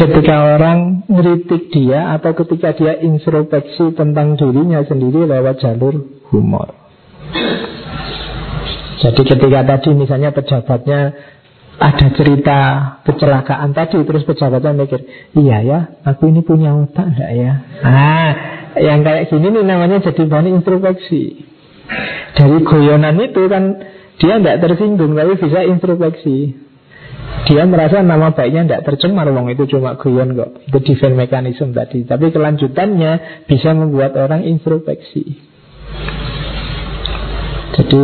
ketika orang ngeritik dia atau ketika dia introspeksi tentang dirinya sendiri lewat jalur humor. Jadi ketika tadi misalnya pejabatnya ada cerita kecelakaan tadi terus pejabatnya mikir iya ya aku ini punya otak enggak ya ah yang kayak gini nih namanya jadi bahan introspeksi dari goyonan itu kan dia tidak tersinggung tapi bisa introspeksi. Dia merasa nama baiknya tidak tercemar Wong itu cuma guyon kok. Itu defense mechanism tadi. Tapi kelanjutannya bisa membuat orang introspeksi. Jadi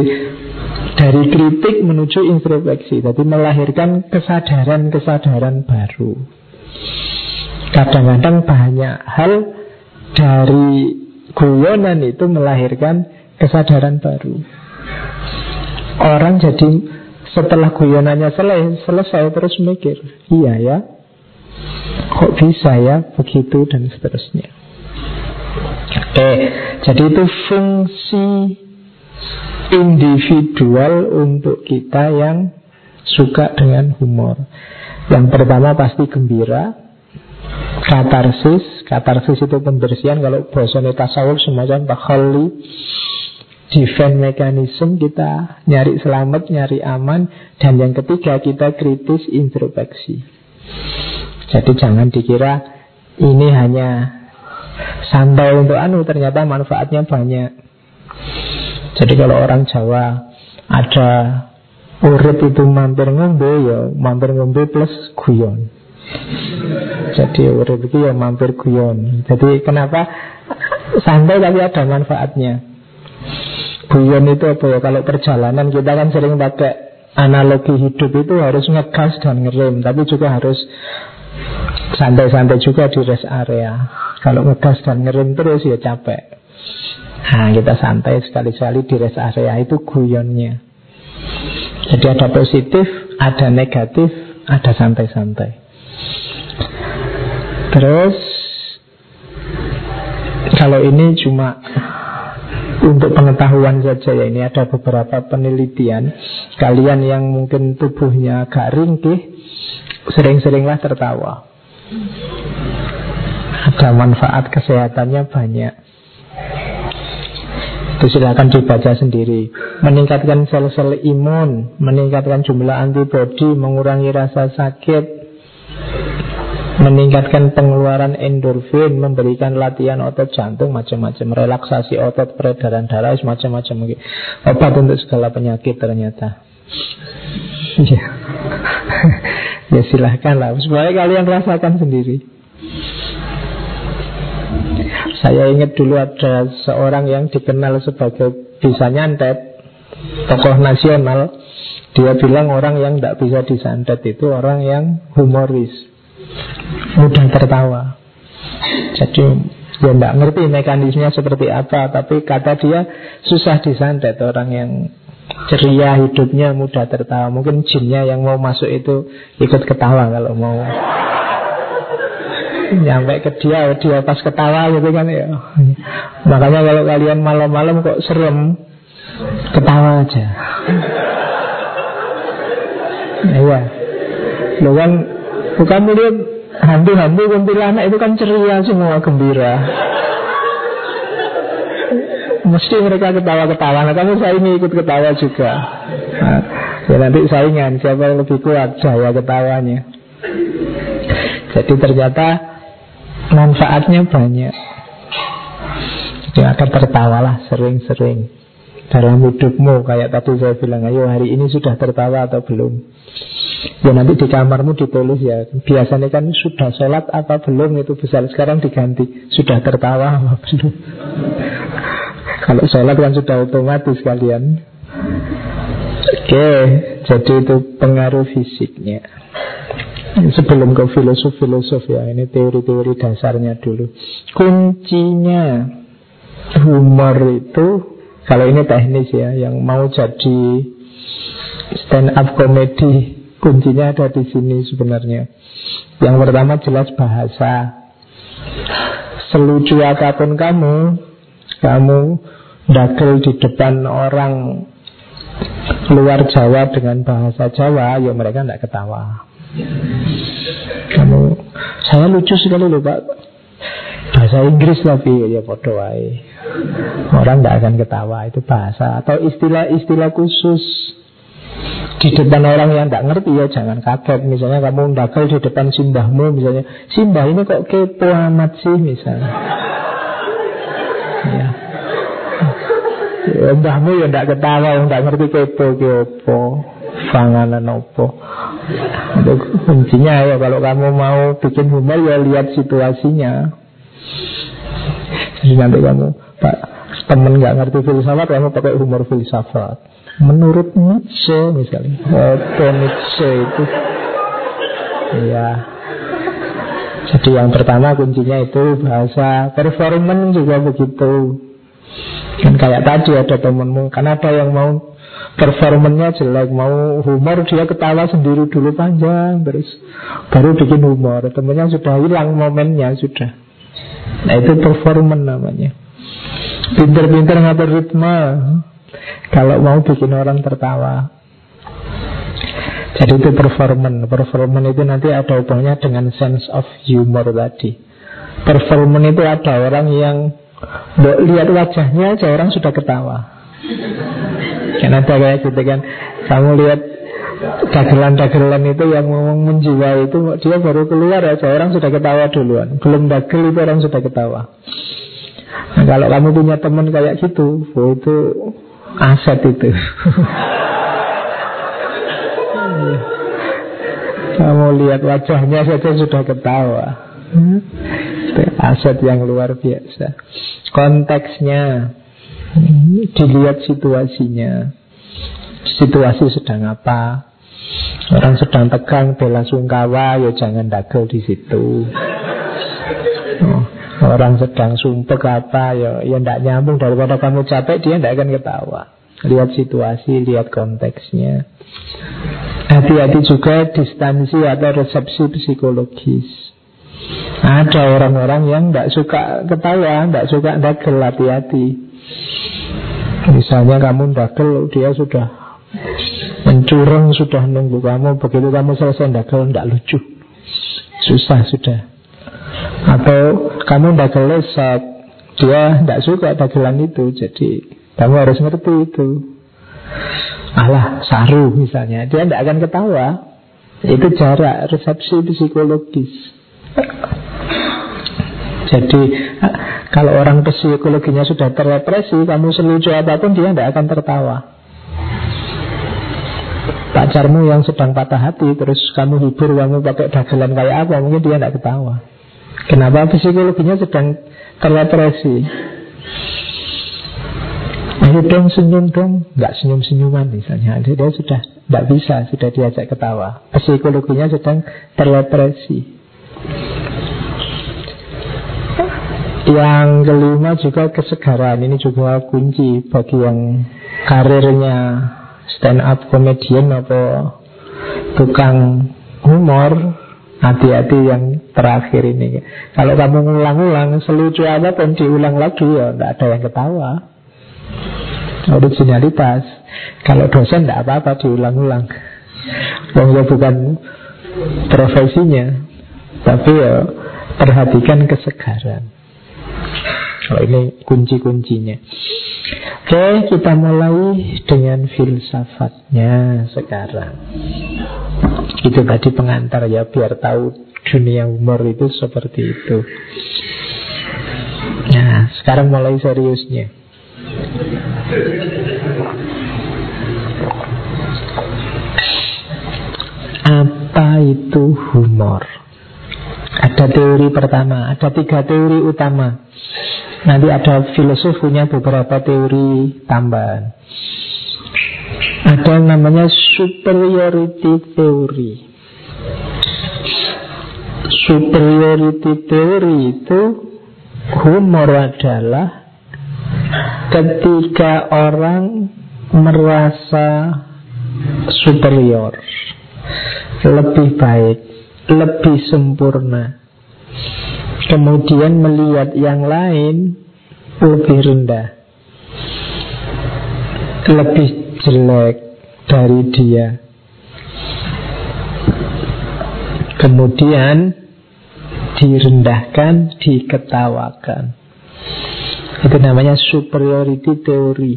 dari kritik menuju introspeksi. Jadi melahirkan kesadaran-kesadaran baru. Kadang-kadang banyak hal dari guyonan itu melahirkan kesadaran baru. Orang jadi setelah guyonannya selesai, selesai terus mikir, iya ya, kok bisa ya begitu dan seterusnya. Oke, jadi itu fungsi individual untuk kita yang suka dengan humor. Yang pertama pasti gembira, katarsis, katarsis itu pembersihan. Kalau bahasanya tasawuf semacam takhali, defense mechanism kita nyari selamat, nyari aman dan yang ketiga kita kritis introspeksi. Jadi jangan dikira ini hanya santai untuk anu ternyata manfaatnya banyak. Jadi kalau orang Jawa ada urip itu mampir ngombe ya mampir ngombe plus guyon. Jadi urip itu ya mampir guyon. Jadi kenapa santai tapi ada manfaatnya. Guyon itu apa ya? Kalau perjalanan kita kan sering pakai analogi hidup itu harus ngegas dan ngerem, tapi juga harus santai-santai juga di rest area. Kalau ngegas dan ngerem terus ya capek. Nah, kita santai sekali-sekali di rest area itu guyonnya. Jadi ada positif, ada negatif, ada santai-santai. Terus kalau ini cuma untuk pengetahuan saja ya ini ada beberapa penelitian. Kalian yang mungkin tubuhnya agak ringkih Sering-seringlah tertawa. Ada manfaat kesehatannya banyak. Itu silahkan dibaca sendiri. Meningkatkan sel-sel imun Meningkatkan jumlah antibodi Mengurangi rasa sakit meningkatkan pengeluaran endorfin, memberikan latihan otot jantung macam-macam, relaksasi otot, peredaran darah macam-macam obat untuk segala penyakit ternyata. <laughs> Ya, ya silahkan lah, supaya kalian rasakan sendiri. Saya ingat dulu ada seorang yang dikenal sebagai bisa nyantet, tokoh nasional. Dia bilang orang yang tidak bisa disantet itu orang yang humoris mudah tertawa. Jadi dia tidak ngerti mekanismenya seperti apa, tapi kata dia susah disantet orang yang ceria hidupnya mudah tertawa. Mungkin jinnya yang mau masuk itu ikut ketawa kalau mau nyampe ke dia dia pas ketawa gitu kan ya makanya kalau kalian malam-malam kok serem ketawa aja iya lo kan bukan lihat hantu-hantu kuntilanak itu kan ceria semua gembira. Mesti mereka ketawa-ketawa. Nah kamu saya ini ikut ketawa juga. Nah, ya nanti saingan siapa yang lebih kuat saya ketawanya. Jadi ternyata Manfaatnya banyak. Jadi akan tertawalah sering-sering Dalam hidupmu Kayak tadi saya bilang Ayo hari ini sudah tertawa atau belum? Ya nanti di kamarmu ditulis ya Biasanya kan sudah sholat apa belum? Itu besar. Sekarang diganti Sudah tertawa apa belum? <laughs> Kalau sholat kan sudah otomatis kalian. Oke Jadi itu pengaruh fisiknya. Sebelum ke filosof-filosof ya Ini teori-teori dasarnya dulu. Kuncinya Humor itu Kalau ini teknis ya Yang mau jadi Stand up comedy Kuncinya ada di sini sebenarnya. Yang pertama jelas bahasa. Selucu apa pun kamu Kamu Dagel di depan orang Luar Jawa dengan bahasa Jawa Ya mereka tidak ketawa. Kamu saya lucu sekali loh Pak. Bahasa Inggris tapi ya bodoh Orang tidak akan ketawa itu bahasa atau istilah-istilah khusus. Di depan orang yang tidak ngerti ya jangan kaget. Misalnya kamu ndakal di depan simbahmu misalnya simbah ini kok kepo amat sih? misalnya. Ya. Ya mbahmu ya tidak ketawa tidak ngerti kepo kepo. Panganan opo. Kuncinya ya kalau kamu mau bikin humor ya lihat situasinya. Jadi nanti kamu pak temen nggak ngerti filsafat kamu pakai humor filsafat. Menurut Nietzsche misalnya. Apa Nietzsche itu? Ya jadi yang pertama kuncinya itu bahasa performance juga begitu. Kan kayak tadi ada temenmu kan ada yang mau performanya jelek mau humor dia ketawa sendiri dulu panjang terus baru bikin humor. Temennya sudah hilang momennya sudah. Nah itu performan namanya pinter-pinter ngatur ritme. Kalau mau bikin orang tertawa. Jadi itu performan performan itu nanti ada hubungannya dengan sense of humor tadi. Performan itu ada orang yang lihat wajahnya aja orang sudah ketawa. Kan ada kayak gitu kan. Kamu lihat dagelan-dagelan itu yang ngomong menjiwa itu Dia baru keluar aja orang sudah ketawa duluan. Belum dagel itu orang sudah ketawa Nah kalau kamu punya teman kayak gitu oh, Itu aset itu. <laughs> Kamu lihat wajahnya saja sudah ketawa? Aset yang luar biasa. Konteksnya Dilihat situasinya. Situasi sedang apa? Orang sedang tegang bela sungkawa Ya jangan dagel di situ. Oh, Orang sedang sumpek apa Ya ya tidak nyambung. Daripada kamu capek Dia tidak akan ketawa. Lihat situasi, lihat konteksnya. Hati-hati juga distansi atau resepsi psikologis. Ada orang-orang yang tidak suka ketawa Tidak suka dagel, hati-hati. Misalnya kamu dagel dia sudah mencurang sudah nunggu kamu. Begitu kamu selesai dagel tidak lucu. Susah sudah atau kamu dagel lesat dia tidak suka dagelan itu jadi kamu harus ngerti itu. Alah saru misalnya. Dia tidak akan ketawa. Itu jarak resepsi psikologis. Jadi kalau orang psikologinya sudah terrepresi Kamu selucu apa pun dia tidak akan tertawa. Pacarmu yang sedang patah hati Terus kamu hibur Kamu pakai dagelan kayak apa Mungkin dia tidak ketawa Kenapa psikologinya sedang terrepresi Ayo dong senyum dong. Nggak senyum-senyuman misalnya. Dia, sudah tidak bisa Sudah diajak ketawa. Psikologinya sedang terrepresi Yang kelima juga kesegaran. Ini juga kunci bagi yang karirnya stand up comedian atau tukang humor Hati-hati yang terakhir ini. Kalau kamu ngulang-ulang Selucu apa pun diulang lagi ya Tidak ada yang ketawa. Originalitas Kalau dosen tidak apa-apa diulang-ulang. Wong ya bukan profesinya Tapi ya perhatikan kesegaran Oh, ini kunci-kuncinya. Oke, kita mulai dengan filsafatnya sekarang. Itu tadi pengantar ya, biar tahu dunia humor itu seperti itu. Nah, sekarang mulai seriusnya. Apa itu humor? Ada teori pertama, ada tiga teori utama. Nanti ada filosof punya beberapa teori tambahan. Ada yang namanya superiority theory. Superiority theory itu humor adalah ketika orang merasa superior, lebih baik, lebih sempurna. Kemudian melihat yang lain lebih rendah, lebih jelek dari dia. Kemudian direndahkan, diketawakan. Itu namanya superiority theory.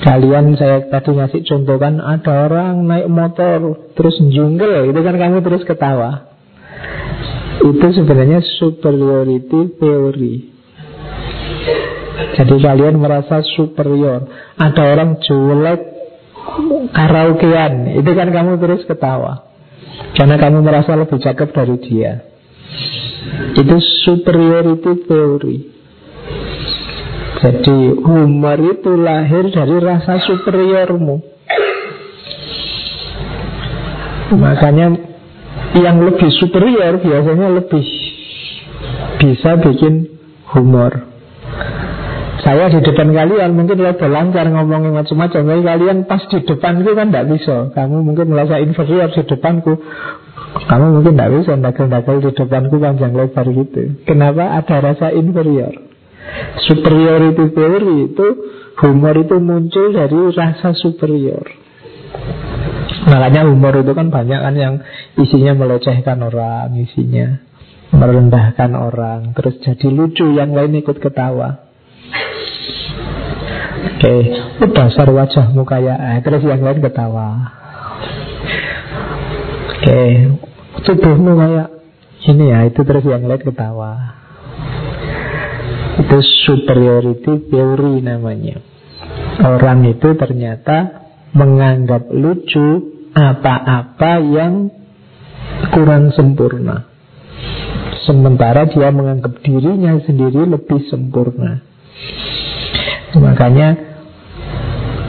Kalian saya tadi ngasih contoh kan ada orang naik motor terus jungle itu kan kamu terus ketawa. Itu sebenarnya superiority theory. Jadi kalian merasa superior. Ada orang jelek karaokean, itu kan kamu terus ketawa. Karena kamu merasa lebih cakep dari dia. Itu superiority theory. Jadi humor itu lahir dari rasa superiormu. Makanya yang lebih superior biasanya lebih bisa bikin humor. Saya di depan kalian mungkin lebih lancar ngomongin macam-macam Tapi kalian pas di depanku kan tidak bisa. Kamu mungkin merasa inferior di depanku. Kamu mungkin tidak bisa Dagal-dagal di depanku panjang lebar gitu. Kenapa? Ada rasa inferior. Superiority theory itu Humor itu muncul dari rasa superior Makanya humor itu kan banyak kan yang isinya melecehkan orang, isinya merendahkan orang, terus jadi lucu, yang lain ikut ketawa. Oke, okay. dasar wajahmu kayak eh, terus yang lain ketawa. Oke, okay. tubuhmu kayak ini ya, itu terus yang lain ketawa. Itu superiority theory namanya. Orang itu ternyata menganggap lucu apa-apa yang kurang sempurna. Sementara dia menganggap dirinya sendiri lebih sempurna. Makanya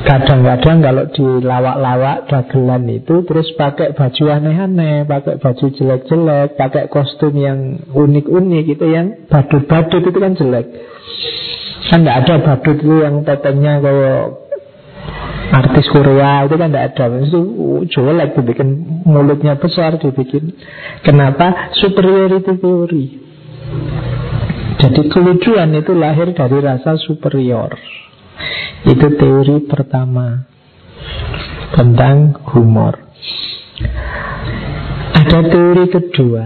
kadang-kadang kalau di lawak-lawak dagelan itu terus pakai baju aneh-aneh, pakai baju jelek-jelek, pakai kostum yang unik-unik itu yang badut-badut itu kan jelek. Kan tidak ada badut itu yang tetenya kayak artis Korea itu kan tidak ada itu jelek dibikin mulutnya besar dibikin kenapa superiority theory jadi kelucuan itu lahir dari rasa superior. Itu teori pertama tentang humor. Ada teori kedua.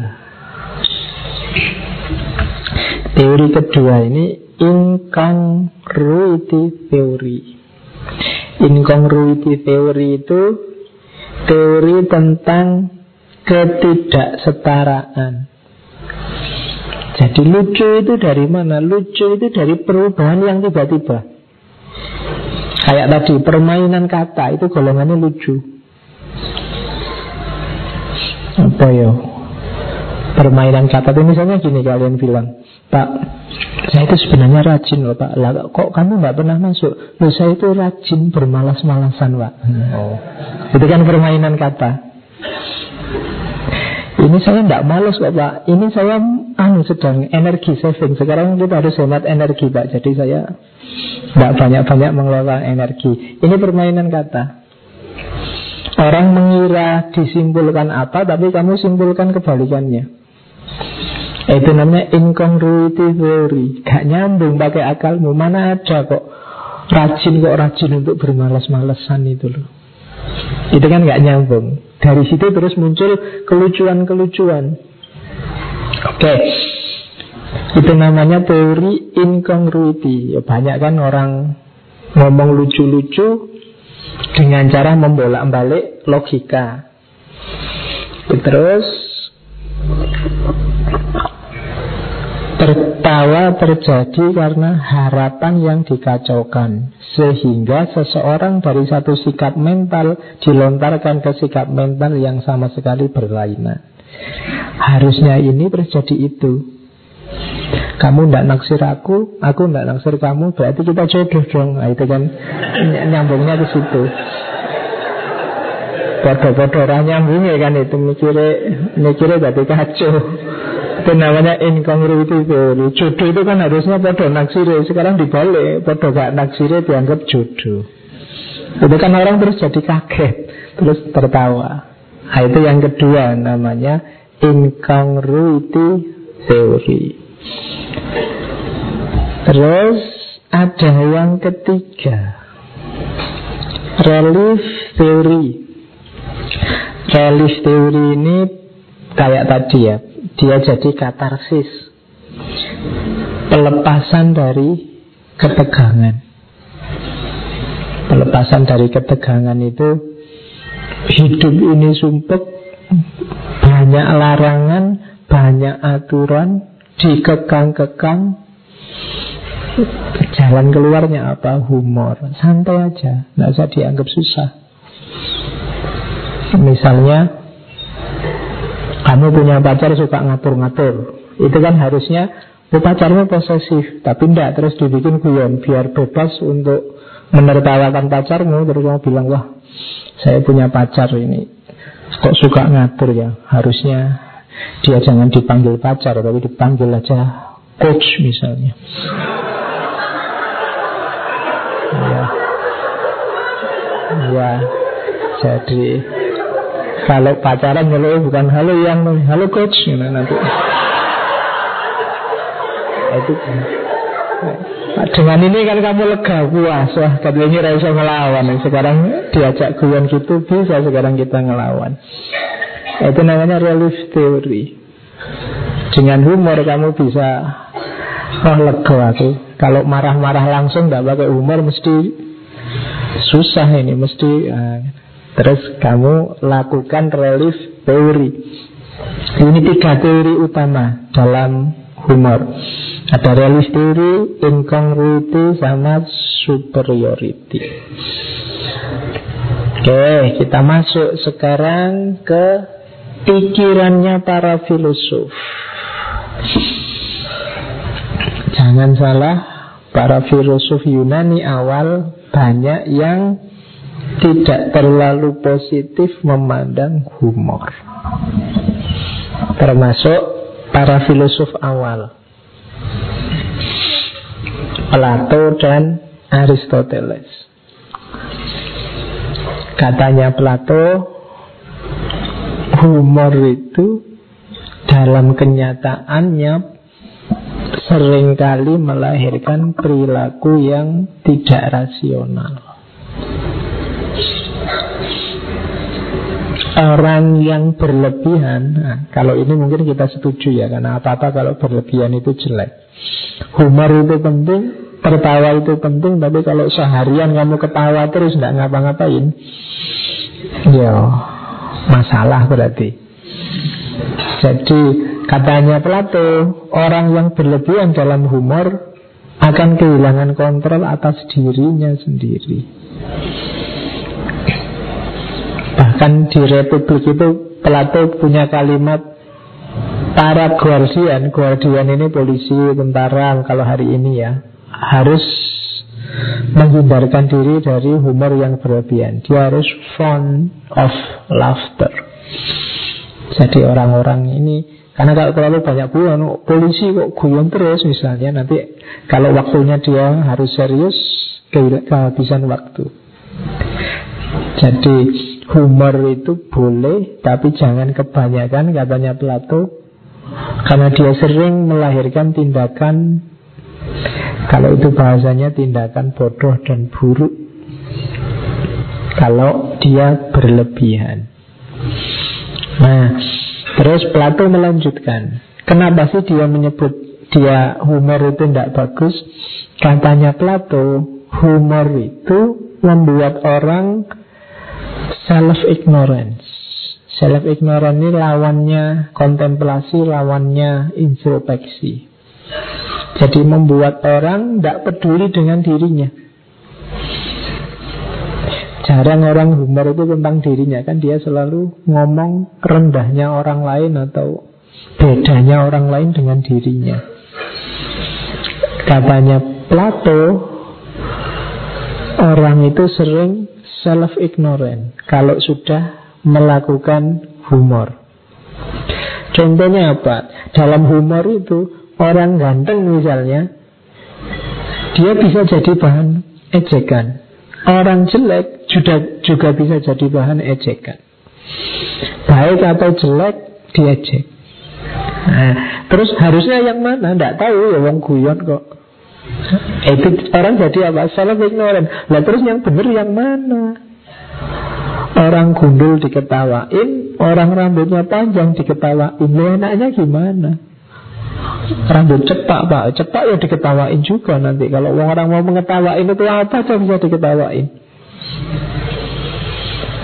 Teori kedua ini incongruity theory. Incongruity theory itu teori tentang ketidaksetaraan. Jadi lucu itu dari mana? Lucu itu dari perubahan yang tiba-tiba. Kayak tadi permainan kata itu golongannya lucu. Apa ya? Permainan kata itu misalnya gini kalian bilang, Pak, saya itu sebenarnya rajin loh Pak. Lah, kok kamu nggak pernah masuk? Loh, saya itu rajin bermalas-malasan Pak. Oh. Itu kan permainan kata. Ini saya tidak malas kok Pak Ini saya anu sedang energi saving Sekarang kita harus hemat energi Pak Jadi saya tidak banyak-banyak mengelola energi Ini permainan kata Orang mengira disimpulkan apa Tapi kamu simpulkan kebalikannya Itu namanya incongruity theory Gak nyambung pakai akalmu Mana ada kok Rajin kok rajin untuk bermalas-malesan itu loh Itu kan gak nyambung dari situ terus muncul kelucuan-kelucuan. Oke. Okay. Itu namanya teori incongruity. Ya, banyak kan orang ngomong lucu-lucu dengan cara membolak-balik logika. Terus Tertawa terjadi karena harapan yang dikacaukan Sehingga seseorang dari satu sikap mental Dilontarkan ke sikap mental yang sama sekali berlainan Harusnya ini terjadi itu kamu tidak naksir aku, aku tidak naksir kamu, berarti kita jodoh dong. Nah, itu kan nyambungnya ke situ. Podo-podo orang nyambungnya kan itu mikirnya mikirnya jadi kacau. Itu namanya incongruity theory. Jodoh itu kan harusnya podo naksir, sekarang dibalik, podo gak naksir dianggap jodoh. Itu kan orang terus jadi kaget, terus tertawa. Nah, itu yang kedua namanya incongruity theory. Terus ada yang ketiga Relief theory Relief theory ini kayak tadi ya Dia jadi katarsis. Pelepasan dari ketegangan. Pelepasan dari ketegangan itu Hidup ini sumpek Banyak larangan Banyak aturan Dikekang-kekang. Jalan keluarnya apa? Humor. Santai aja, nggak usah dianggap susah. Misalnya Kamu punya pacar suka ngatur-ngatur. Itu kan harusnya Oh pacarnya posesif. Tapi enggak, terus dibikin guyon. Biar bebas untuk menertawakan pacarmu Terus kamu bilang, wah saya punya pacar ini. Kok suka ngatur ya? Harusnya dia jangan dipanggil pacar Tapi dipanggil aja coach misalnya. Ya ya jadi kalau pacaran kalau bukan halo yang halo coach gitu, nanti. Itu. Dengan ini kan kamu lega puas. Wah katanya rasa ngelawan. Sekarang diajak guyon gitu bisa sekarang kita ngelawan. Itu namanya relief theory. Dengan humor kamu bisa Oh lega aku. Kalau marah-marah langsung Tidak pakai humor mesti Susah ini Mesti uh, Terus kamu lakukan relief teori. Ini tiga teori utama Dalam humor. Ada relief teori Incongruity Sama superiority. Oke, kita masuk sekarang ke pikirannya para filosof. Jangan salah, para filosof Yunani awal banyak yang tidak terlalu positif memandang humor. Termasuk para filosof awal. Plato dan Aristoteles. Katanya Plato, humor itu dalam kenyataannya sering kali melahirkan perilaku yang tidak rasional. Orang yang berlebihan, nah, kalau ini mungkin kita setuju ya, karena apa-apa kalau berlebihan itu jelek. Humor itu penting, tertawa itu penting, tapi kalau seharian kamu ketawa terus nggak ngapa-ngapain, ya masalah berarti. Jadi Katanya Plato, orang yang berlebihan dalam humor akan kehilangan kontrol atas dirinya sendiri. Bahkan di Republik itu Plato punya kalimat para guardian, guardian ini polisi, tentara kalau hari ini ya, harus menghindarkan diri dari humor yang berlebihan. Dia harus fond of laughter. Jadi orang-orang ini karena kalau terlalu banyak guyon, polisi kok guyon terus misalnya, nanti kalau waktunya dia harus serius, kehabisan waktu. Jadi humor itu boleh, tapi jangan kebanyakan katanya Plato, karena dia sering melahirkan tindakan, kalau itu bahasanya tindakan bodoh dan buruk. Kalau dia berlebihan. Nah, Terus Plato melanjutkan Kenapa sih dia menyebut dia humor itu tidak bagus Katanya Plato Humor itu membuat orang self-ignorance Self ignorant ini lawannya kontemplasi, lawannya introspeksi. Jadi membuat orang tidak peduli dengan dirinya. Jarang orang humor itu tentang dirinya kan dia selalu ngomong rendahnya orang lain atau bedanya orang lain dengan dirinya. Katanya Plato, orang itu sering self-ignorant kalau sudah melakukan humor. Contohnya apa? Dalam humor itu, orang ganteng misalnya, dia bisa jadi bahan ejekan. Orang jelek juga, juga bisa jadi bahan ejekan. Baik atau jelek, diejek. Nah, terus harusnya yang mana? Tidak tahu ya wong guyon kok. Itu orang jadi apa? Salah ignorant. Lah terus yang benar yang mana? Orang gundul diketawain, orang rambutnya panjang diketawain. Lu enaknya gimana? Rambut cepak pak, cepak ya diketawain juga nanti. Kalau orang mau mengetawain itu apa aja bisa diketawain.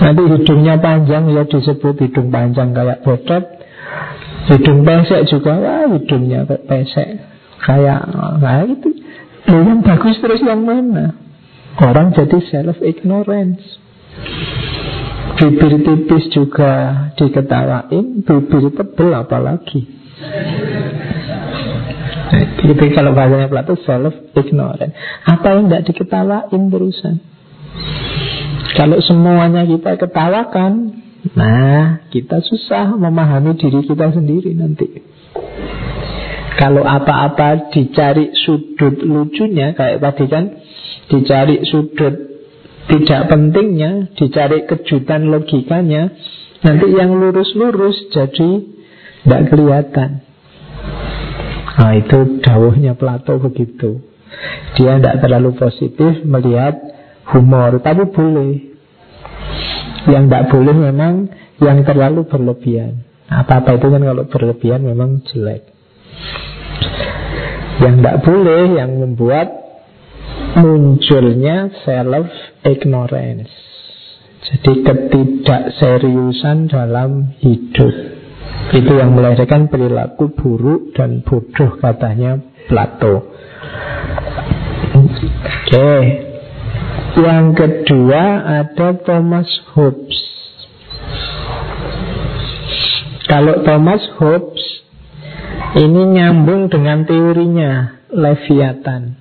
Nanti hidungnya panjang ya disebut hidung panjang kayak botot. Hidung pesek juga, wah hidungnya pesek. Kayak, nah itu Loh, yang bagus terus yang mana? Orang jadi self-ignorance. Bibir tipis juga diketawain, bibir tebel apalagi. Gitu kalau bahasanya Plato self-ignorant. Apa yang tidak diketawain terusan? Kalau semuanya kita ketawakan, nah kita susah memahami diri kita sendiri nanti. Kalau apa-apa dicari sudut lucunya Kayak tadi kan Dicari sudut tidak pentingnya Dicari kejutan logikanya Nanti yang lurus-lurus Jadi tidak kelihatan. Nah itu dawuhnya Plato begitu. Dia tidak terlalu positif melihat humor Tapi boleh. Yang tidak boleh memang Yang terlalu berlebihan. Apa-apa itu kan kalau berlebihan memang jelek yang tidak boleh yang membuat munculnya self ignorance. Jadi ketidakseriusan dalam hidup. Itu yang melahirkan perilaku buruk dan bodoh katanya Plato. Oke. Yang kedua ada Thomas Hobbes. Kalau Thomas Hobbes ini nyambung dengan teorinya Leviathan.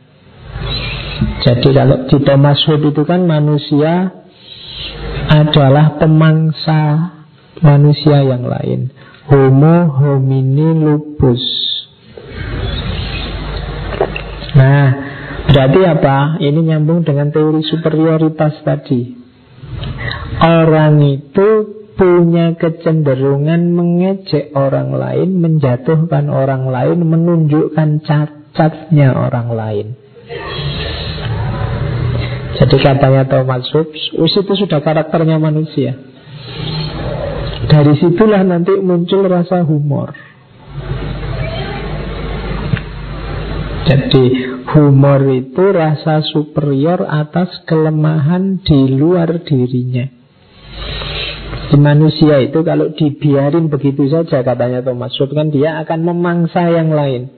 Jadi kalau di Thomas Hobbes itu kan manusia adalah pemangsa manusia yang lain. Homo homini lupus. Nah, berarti apa? Ini nyambung dengan teori superioritas tadi. Orang itu punya kecenderungan mengejek orang lain, menjatuhkan orang lain, menunjukkan cacatnya orang lain. Jadi katanya Thomas Hobbes, us itu sudah karakternya manusia. Dari situlah nanti muncul rasa humor. Jadi humor itu rasa superior atas kelemahan di luar dirinya. Di manusia itu kalau dibiarin begitu saja katanya Thomas Hobbes kan dia akan memangsa yang lain.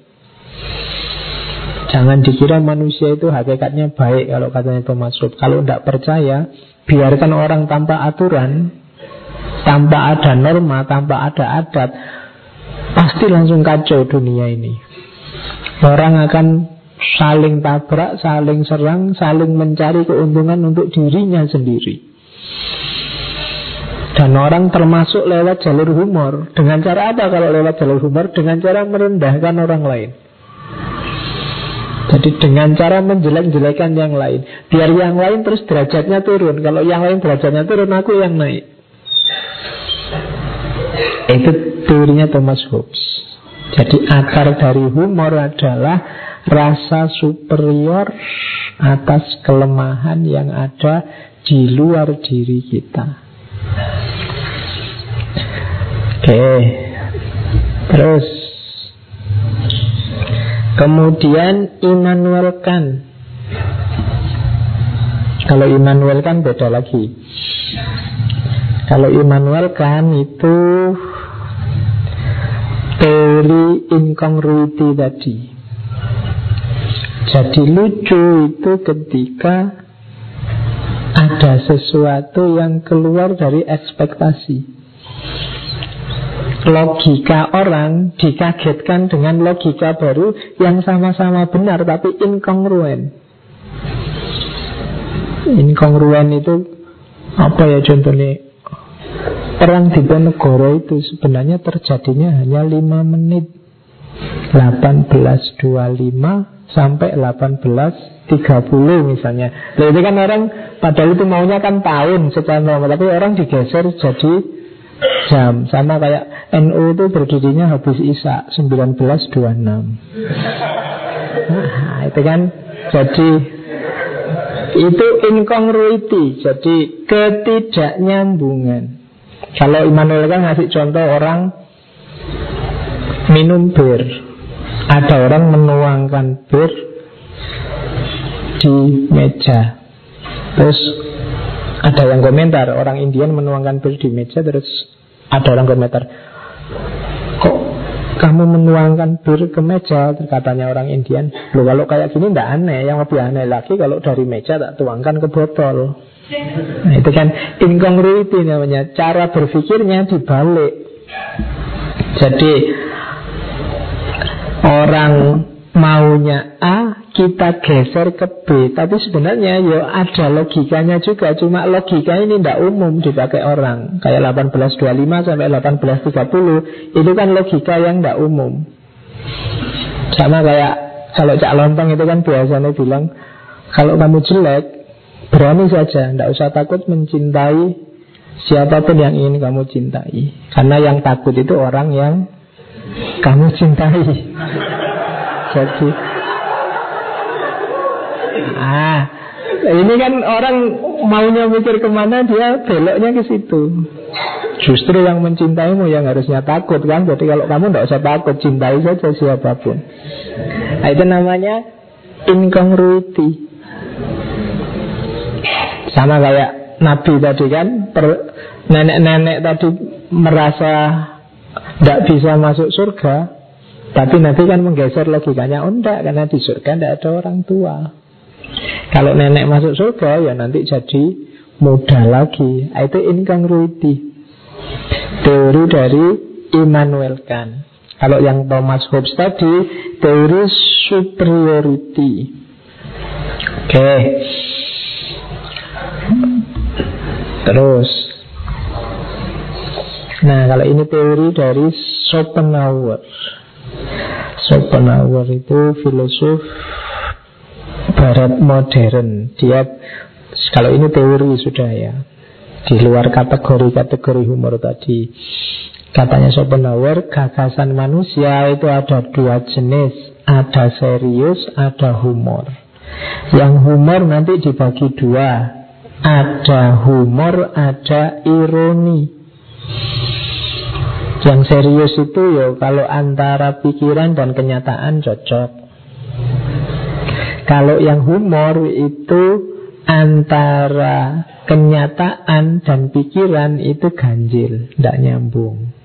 Jangan dikira manusia itu hakikatnya baik kalau katanya Thomas Hobbes. Kalau tidak percaya, biarkan orang tanpa aturan, tanpa ada norma, tanpa ada adat, pasti langsung kacau dunia ini. Orang akan saling tabrak, saling serang, saling mencari keuntungan untuk dirinya sendiri. Dan orang termasuk lewat jalur humor. Dengan cara apa kalau lewat jalur humor? Dengan cara merendahkan orang lain. Jadi dengan cara menjelek-jelekan yang lain. Biar yang lain terus derajatnya turun. Kalau yang lain derajatnya turun Aku yang naik. Itu teorinya Thomas Hobbes. Jadi akar dari humor adalah Rasa superior Atas kelemahan yang ada Di luar diri kita Oke. Terus. Kemudian Immanuel Kant. Kalau Immanuel kan beda lagi. Kalau Immanuel kan itu teori incongruity tadi. Jadi lucu itu ketika ada sesuatu yang keluar dari ekspektasi logika orang dikagetkan dengan logika baru yang sama-sama benar tapi inkongruen. Inkongruen itu apa ya contohnya? Perang di Ponegoro itu sebenarnya terjadinya hanya 5 menit 1825 sampai 1830 misalnya. Itu kan orang padahal itu maunya kan tahun secara normal Tapi orang digeser jadi jam. Sama kayak NU itu berdirinya habis Isa 1926 Nah itu kan jadi itu incongruity Jadi ketidaknyambungan. Kalau Immanuel kan ngasih contoh orang minum bir. Ada orang menuangkan bir di meja. Terus ada yang komentar Orang Indian menuangkan bir di meja Terus ada orang komentar Kok kamu menuangkan bir ke meja? Katanya orang Indian Loh kalau kayak gini tidak aneh Yang lebih aneh lagi kalau dari meja tak tuangkan ke botol. Nah itu kan incongruity namanya. Cara berpikirnya dibalik. Jadi Orang maunya A kita geser ke B. Tapi sebenarnya ya ada logikanya juga. Cuma logika ini tidak umum dipakai orang. Kayak 1825 sampai 1830 Itu kan logika yang tidak umum. Sama kayak kalau Cak Lontong itu kan biasanya bilang Kalau kamu jelek Berani saja, tidak usah takut mencintai Siapa pun yang ingin kamu cintai. Karena yang takut itu orang yang kamu cintai. <laughs> Jadi ah. Ini kan orang maunya mikir ke mana dia beloknya ke situ. Justru yang mencintaimu yang harusnya takut kan? Jadi kalau kamu tidak usah takut cintai saja siapa pun. Nah, itu namanya incongruity. Sama kayak Nabi tadi kan nenek-nenek tadi merasa tidak bisa masuk surga tapi nanti kan menggeser logikanya Oh enggak, karena di surga tidak ada orang tua Kalau nenek masuk surga Ya nanti jadi muda lagi. Ah, Itu incongruity Teori dari Immanuel Kant. Kalau yang Thomas Hobbes tadi Teori superiority Oke. Okay. Terus. Nah kalau ini teori dari Schopenhauer. Schopenhauer itu filosof barat modern. Dia kalau ini teori sudah ya. Di luar kategori-kategori humor tadi. Katanya Schopenhauer, gagasan manusia itu ada dua jenis. Ada serius, ada humor. Yang humor nanti dibagi dua. Ada humor, ada ironi. Yang serius itu ya kalau antara pikiran dan kenyataan cocok. Kalau yang humor itu antara kenyataan dan pikiran itu ganjil, tidak nyambung.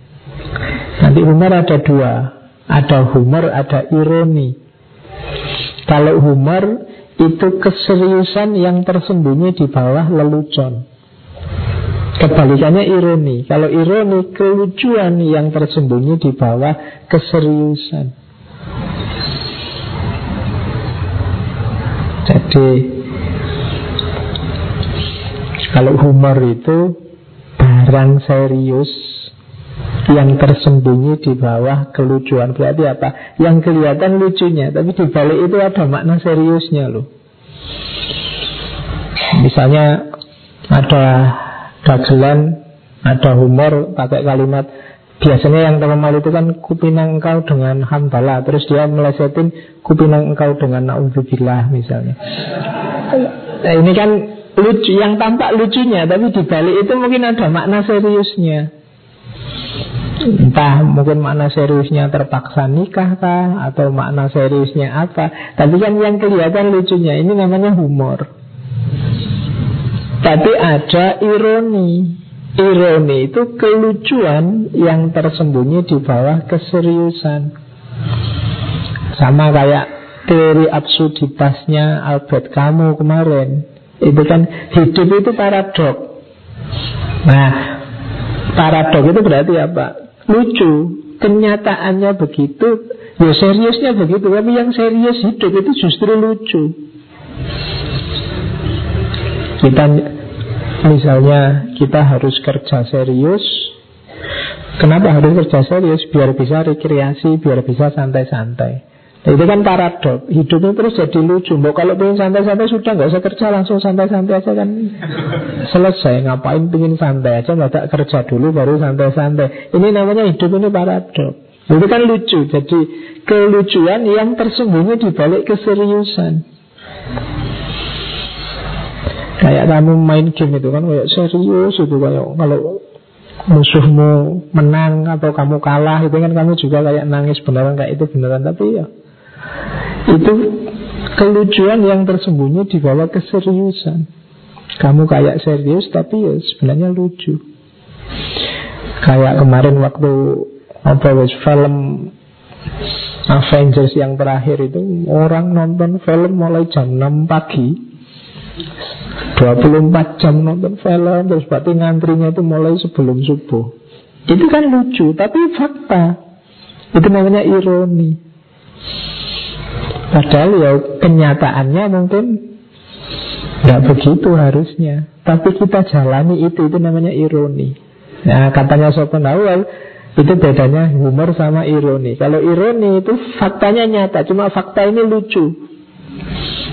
Nanti humor ada dua, ada humor, ada ironi. Kalau humor itu keseriusan yang tersembunyi di bawah lelucon. Kebalikannya ironi. Kalau ironi, kelucuan yang tersembunyi di bawah keseriusan. Jadi, kalau humor itu barang serius yang tersembunyi di bawah kelucuan. Berarti apa? Yang kelihatan lucunya, tapi di balik itu ada makna seriusnya loh. Misalnya ada dagelan ada humor pakai kalimat biasanya yang terkenal itu kan kupinang engkau dengan hambala. Terus dia melesetin kupinang engkau dengan naudzubillah misalnya. Nah, ini kan lucu yang tampak lucunya tapi di balik itu mungkin ada makna seriusnya. Entah mungkin makna seriusnya terpaksa nikah kah atau makna seriusnya apa. Tapi kan yang kelihatan lucunya ini namanya humor. Tapi ada ironi Ironi itu kelucuan yang tersembunyi di bawah keseriusan. Sama kayak teori absurditasnya Albert Camus kemarin. Itu kan hidup itu paradok. Nah, paradok itu berarti apa? Lucu. Kenyataannya begitu, ya seriusnya begitu. Tapi yang serius hidup itu justru lucu. Kita Misalnya kita harus kerja serius. Kenapa harus kerja serius? Biar bisa rekreasi, biar bisa santai-santai. Nah, Itu kan paradok Hidupnya terus jadi lucu. Mbak kalau pengen santai-santai sudah nggak usah kerja Langsung santai-santai aja kan. Selesai. Ngapain pengen santai aja? Nggak kerja dulu baru santai-santai. Ini namanya hidup ini paradok Itu kan lucu. Jadi kelucuan yang tersembunyi di balik keseriusan Kayak kamu main game itu kan kayak serius itu kayak kalau musuhmu menang atau kamu kalah itu kan kamu juga kayak nangis beneran kayak itu beneran tapi ya itu kelucuan yang tersembunyi di bawah keseriusan. Kamu kayak serius tapi ya sebenarnya lucu. Kayak kemarin waktu apa wes film Avengers yang terakhir itu orang nonton film mulai jam 6 pagi 24 jam nonton film Terus berarti ngantrinya itu mulai sebelum subuh. Itu kan lucu Tapi fakta. Itu namanya ironi. Padahal ya kenyataannya mungkin Gak begitu harusnya. Tapi kita jalani itu Itu namanya ironi. Nah katanya Schopenhauer Itu bedanya humor sama ironi. Kalau ironi itu faktanya nyata Cuma fakta ini lucu.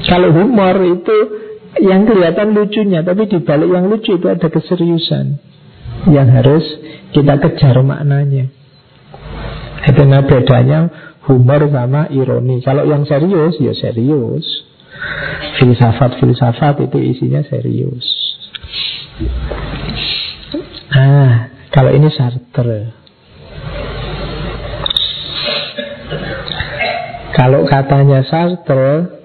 Kalau humor itu yang kelihatan lucunya, tapi di balik yang lucu itu ada keseriusan yang harus kita kejar maknanya. Itu bedanya humor sama ironi. Kalau yang serius, ya serius. Filsafat-filsafat itu isinya serius. Ah, kalau ini Sartre. Kalau katanya Sartre,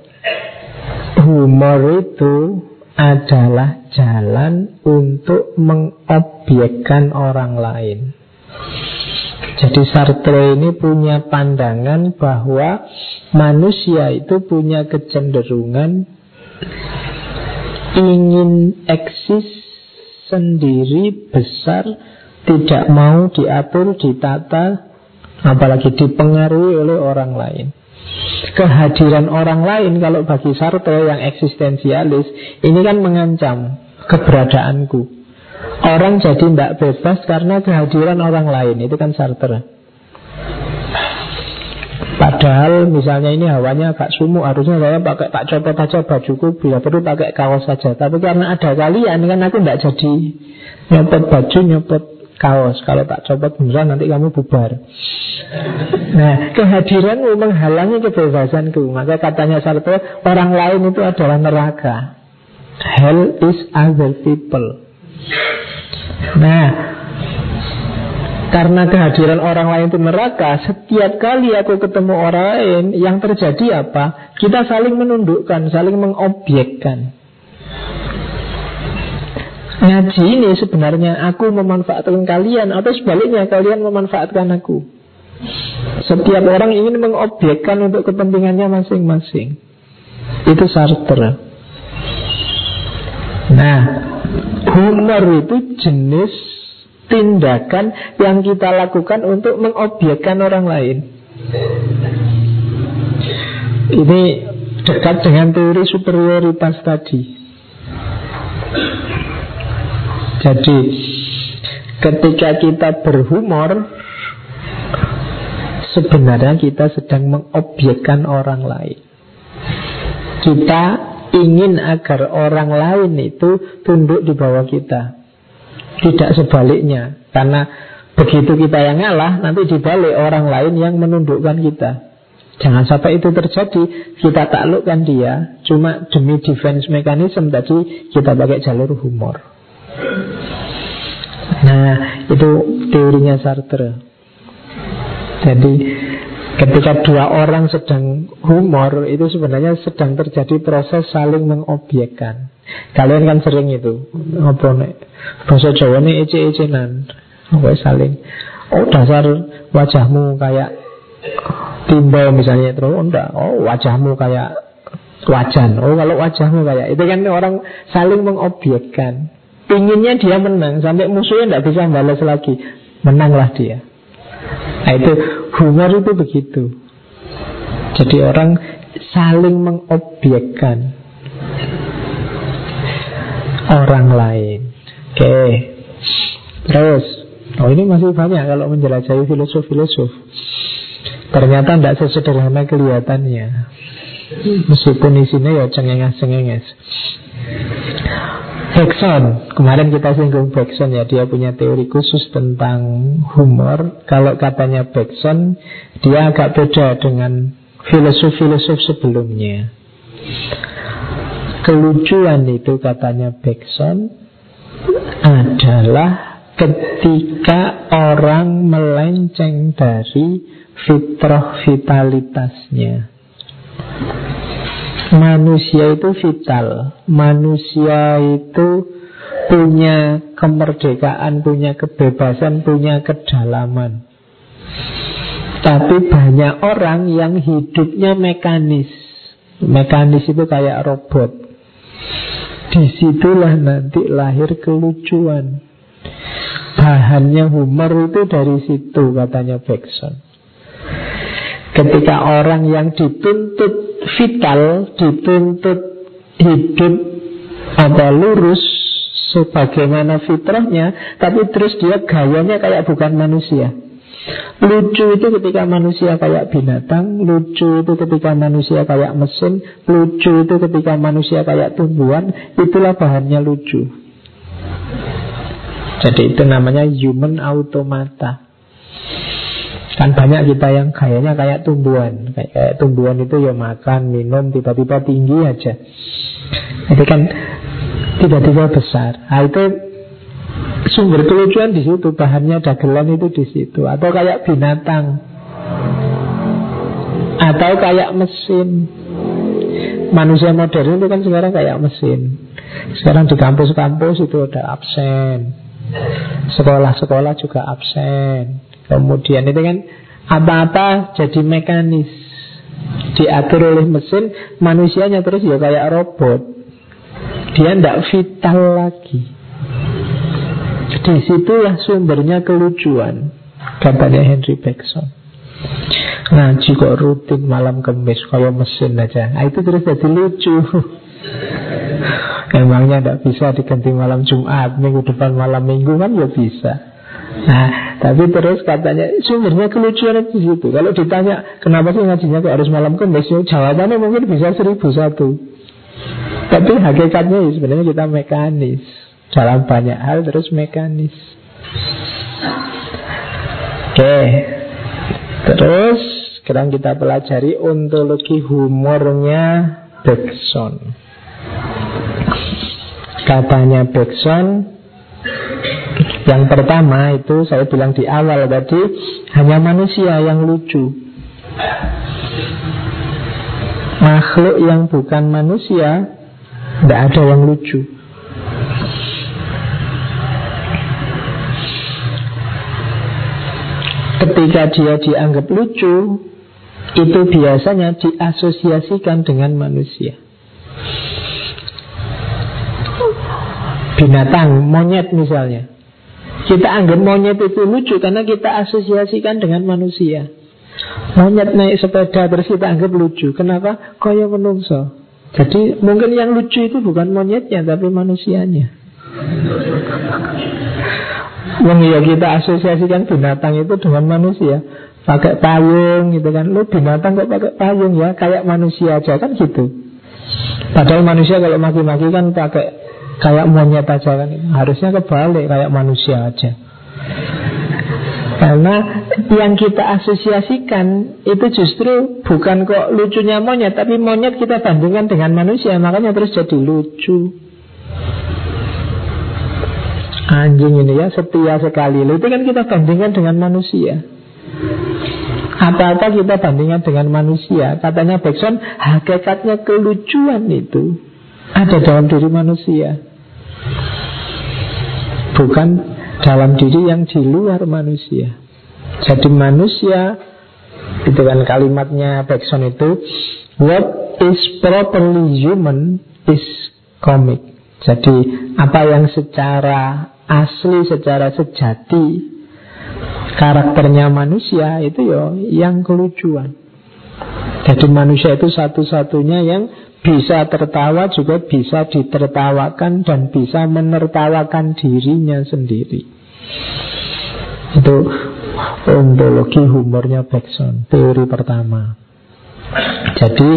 humor itu adalah jalan untuk mengobjekkan orang lain. Jadi Sartre ini punya pandangan bahwa manusia itu punya kecenderungan ingin eksis sendiri besar, tidak mau diatur, ditata, apalagi dipengaruhi oleh orang lain kehadiran orang lain kalau bagi Sartre yang eksistensialis ini kan mengancam keberadaanku. Orang jadi tidak bebas karena kehadiran orang lain itu kan Sartre. Padahal misalnya ini hawanya agak sumuk Harusnya saya pakai tak copot aja bajuku Bila perlu pakai kaos saja Tapi karena ada kalian kan aku tidak jadi Nyopot baju, nyopot kaos. Kalau tak copot beneran nanti kamu bubar. Nah, kehadiranmu menghalangi kebebasanku. Maka katanya Sartre, orang lain itu adalah neraka. Hell is other people. Nah, karena kehadiran orang lain itu neraka, setiap kali aku ketemu orang lain, yang terjadi apa? Kita saling menundukkan, saling mengobjekkan. Ngaji ini sebenarnya aku memanfaatkan kalian Atau sebaliknya kalian memanfaatkan aku. Setiap orang ingin mengobjekkan untuk kepentingannya masing-masing. Itu Sartre Nah Humor itu jenis tindakan yang kita lakukan untuk mengobjekkan orang lain. Ini dekat dengan teori superioritas tadi jadi ketika kita berhumor Sebenarnya kita sedang mengobjekkan orang lain. Kita ingin agar orang lain itu tunduk di bawah kita. Tidak sebaliknya Karena begitu kita yang ngalah Nanti dibalik orang lain yang menundukkan kita. Jangan sampai itu terjadi. Kita taklukkan dia Cuma demi defense mechanism Tadi kita pakai jalur humor Nah, itu teorinya Sartre. Jadi Ketika dua orang sedang humor Itu sebenarnya sedang terjadi proses saling mengobjekkan. Kalian kan sering itu nih Bahasa Jawa nih ece-ecenan. Saling Oh dasar wajahmu kayak Timbal misalnya terus oh enggak Oh wajahmu kayak wajan. Oh kalau wajahmu kayak Itu kan orang saling mengobjekkan Pinginnya dia menang Sampai musuhnya tidak bisa balas lagi Menanglah dia Nah itu humor itu begitu. Jadi orang saling mengobjekkan orang lain. Oke. Terus, oh ini masih banyak kalau menjelajahi filosof-filosof. Ternyata tidak sesederhana kelihatannya. Meskipun isinya ya cengenges-cengenges. Bergson, kemarin kita singgung Bergson ya, dia punya teori khusus tentang humor. Kalau katanya Bergson, dia agak beda dengan filosof-filosof sebelumnya. Kelucuan itu katanya Bergson adalah ketika orang melenceng dari fitrah vitalitasnya. Manusia itu vital. Manusia itu punya kemerdekaan, punya kebebasan, punya kedalaman. Tapi banyak orang yang hidupnya mekanis. Mekanis itu kayak robot. Di situlah nanti lahir kelucuan. Bahannya humor itu dari situ katanya Beckson Ketika orang yang dituntut vital, dituntut hidup apa lurus sebagaimana fitrahnya, tapi terus dia gayanya kayak bukan manusia. Lucu itu ketika manusia kayak binatang, lucu itu ketika manusia kayak mesin, lucu itu ketika manusia kayak tumbuhan, itulah bahannya lucu. Jadi itu namanya human automata. Kan banyak kita yang kayaknya kayak tumbuhan. Kayak, kayak tumbuhan itu ya makan, minum, tiba-tiba tinggi aja. Itu kan tiba-tiba besar. Nah itu sumber kelucuan di situ. Bahannya dagelan itu di situ. Atau kayak binatang. Atau kayak mesin. Manusia modern itu kan sekarang kayak mesin. Sekarang di kampus-kampus itu ada absen. Sekolah-sekolah juga absen Kemudian itu kan apa-apa jadi mekanis diatur oleh mesin, manusianya terus ya kayak robot. Dia tidak vital lagi. Di situlah sumbernya kelucuan, katanya Henry Bergson. Ngaji kok rutin malam kemis kayak mesin aja. Nah, itu terus jadi lucu. <laughs> Emangnya tidak bisa diganti malam Jumat, minggu depan malam minggu kan ya bisa. Nah, tapi terus katanya sumbernya kelucuan itu situ. Kalau ditanya kenapa sih ngajinya kok harus malam kemis, ya jawabannya mungkin bisa seribu satu. Tapi hakikatnya ya sebenarnya kita mekanis dalam banyak hal terus mekanis. Oke, terus sekarang kita pelajari ontologi humornya Bergson. Katanya Bergson, yang pertama itu saya bilang di awal tadi Hanya manusia yang lucu. Makhluk yang bukan manusia Tidak ada yang lucu. Ketika dia dianggap lucu Itu biasanya diasosiasikan dengan manusia. Binatang, monyet misalnya kita anggap monyet itu lucu karena kita asosiasikan dengan manusia. Monyet naik sepeda terus kita anggap lucu. Kenapa? Kaya menungso. Jadi mungkin yang lucu itu bukan monyetnya tapi manusianya. Yang ya kita asosiasikan binatang itu dengan manusia. Pakai payung gitu kan. Lu binatang kok pakai payung ya? Kayak manusia aja kan gitu. Padahal manusia kalau maki-maki kan pakai Kayak monyet aja kan Harusnya kebalik kayak manusia aja. Karena yang kita asosiasikan Itu justru bukan kok lucunya monyet Tapi monyet kita bandingkan dengan manusia. Makanya terus jadi lucu. Anjing ini ya setia sekali. Itu kan kita bandingkan dengan manusia. Apa-apa kita bandingkan dengan manusia. Katanya Bergson Hakikatnya kelucuan itu Ada dalam diri manusia Bukan dalam diri yang di luar manusia Jadi manusia Itu kan kalimatnya Bergson itu What is properly human is comic Jadi apa yang secara asli, secara sejati karakternya manusia itu ya yang kelucuan. Jadi manusia itu satu-satunya yang bisa tertawa juga bisa ditertawakan dan bisa menertawakan dirinya sendiri. Itu ontologi humornya Bergson, teori pertama. Jadi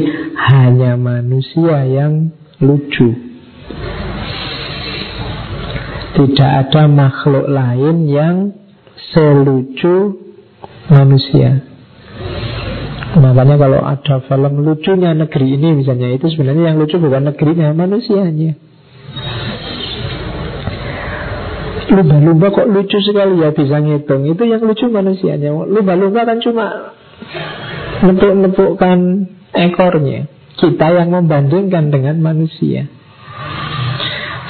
hanya manusia yang lucu. Tidak ada makhluk lain yang selucu manusia. Makanya kalau ada film lucunya negeri ini misalnya Itu sebenarnya yang lucu bukan negerinya Manusianya. Lumba-lumba kok lucu sekali ya bisa ngitung. Itu yang lucu manusianya. Lumba-lumba kan cuma Nepuk-nepukkan ekornya. Kita yang membandingkan dengan manusia.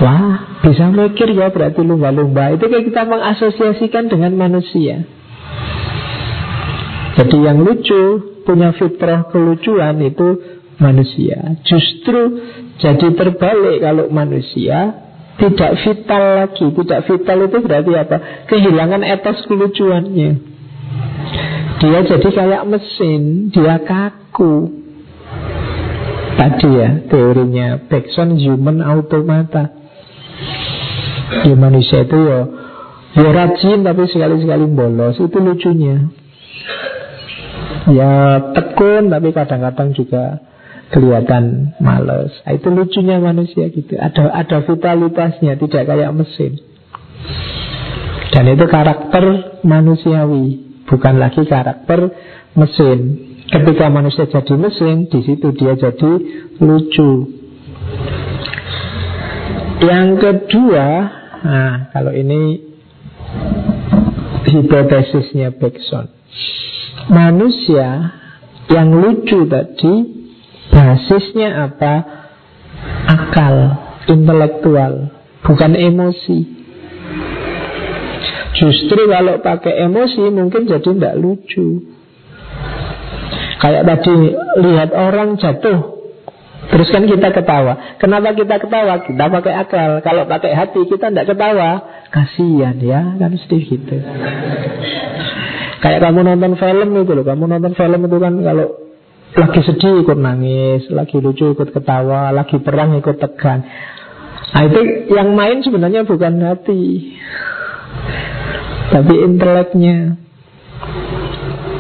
Wah, bisa mikir ya berarti lumba-lumba. Itu kayak kita mengasosiasikan dengan manusia. Jadi yang lucu, punya fitrah kelucuan itu manusia. Justru jadi terbalik kalau manusia tidak vital lagi. Tidak vital itu berarti apa? Kehilangan etos kelucuannya. Dia jadi kayak mesin, dia kaku. Tadi ya teorinya Bergson human automata. Ya manusia itu ya Ya rajin tapi sekali-sekali bolos Itu lucunya Ya tekun tapi kadang-kadang juga kelihatan males. Nah, Itu lucunya manusia gitu. Ada ada vitalitasnya Tidak kayak mesin. Dan itu karakter manusiawi Bukan lagi karakter mesin. Ketika manusia jadi mesin di situ dia jadi lucu. Yang kedua, nah kalau ini hipotesisnya Bergson. Manusia yang lucu tadi basisnya apa? Akal, intelektual, bukan emosi. Justru kalau pakai emosi mungkin jadi tidak lucu. Kayak tadi lihat orang jatuh Terus kan kita ketawa. Kenapa kita ketawa? Kita pakai akal. Kalau pakai hati kita tidak ketawa. Kasihan ya, kan sedih gitu. Kayak kamu nonton film itu loh. Kamu nonton film itu kan kalau lagi sedih ikut nangis, lagi lucu ikut ketawa, lagi perang ikut tegang. Nah itu yang main sebenarnya bukan hati, tapi inteleknya.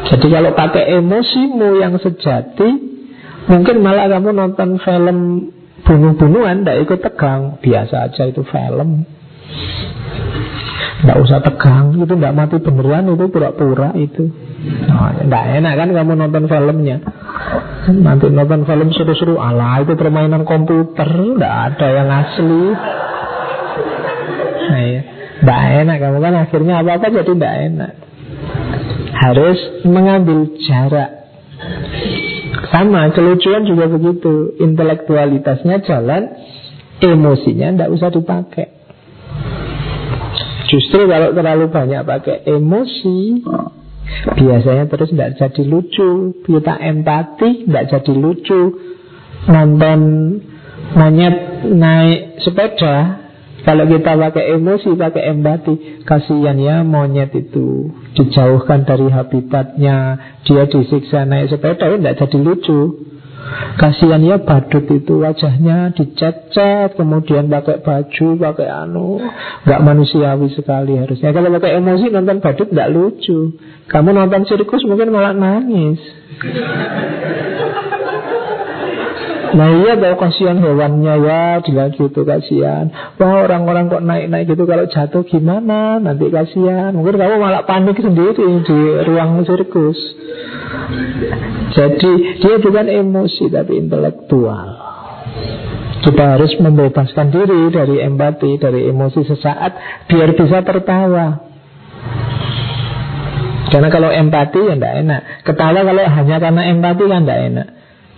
Jadi kalau pakai emosimu yang sejati, Mungkin malah kamu nonton film bunuh-bunuhan Tidak ikut tegang Biasa aja itu film Tidak usah tegang Itu tidak mati beneran Itu pura-pura itu. Tidak nah, enak kan kamu nonton filmnya. Nanti nonton film seru-seru Alah itu permainan komputer Tidak ada yang asli. Nah ya Tidak enak kamu kan akhirnya apa-apa jadi tidak enak. Harus mengambil jarak. Sama, kelucuan juga begitu. Intelektualitasnya jalan, emosinya tidak usah dipakai. Justru kalau terlalu banyak pakai emosi, biasanya terus tidak jadi lucu. Kita empati, tidak jadi lucu. Nonton monyet naik sepeda, kalau kita pakai emosi, pakai empati, kasihan ya monyet itu dijauhkan dari habitatnya, dia disiksa naik sepeda, ya tidak jadi lucu. Kasihan ya badut itu wajahnya dicat-cat, kemudian pakai baju, pakai anu, nggak manusiawi sekali harusnya. Kalau pakai emosi nonton badut tidak lucu. Kamu nonton sirkus mungkin malah nangis. Nah iya tahu kasihan hewannya ya Dia gitu kasihan. Wah orang-orang kok naik-naik gitu Kalau jatuh gimana? Nanti kasihan. Mungkin kamu malah panik sendiri Di ruang sirkus. Jadi dia bukan emosi Tapi intelektual. Kita harus membebaskan diri Dari empati, dari emosi sesaat Biar bisa tertawa. Karena kalau empati ya tidak enak. Ketawa kalau hanya karena empati kan tidak enak.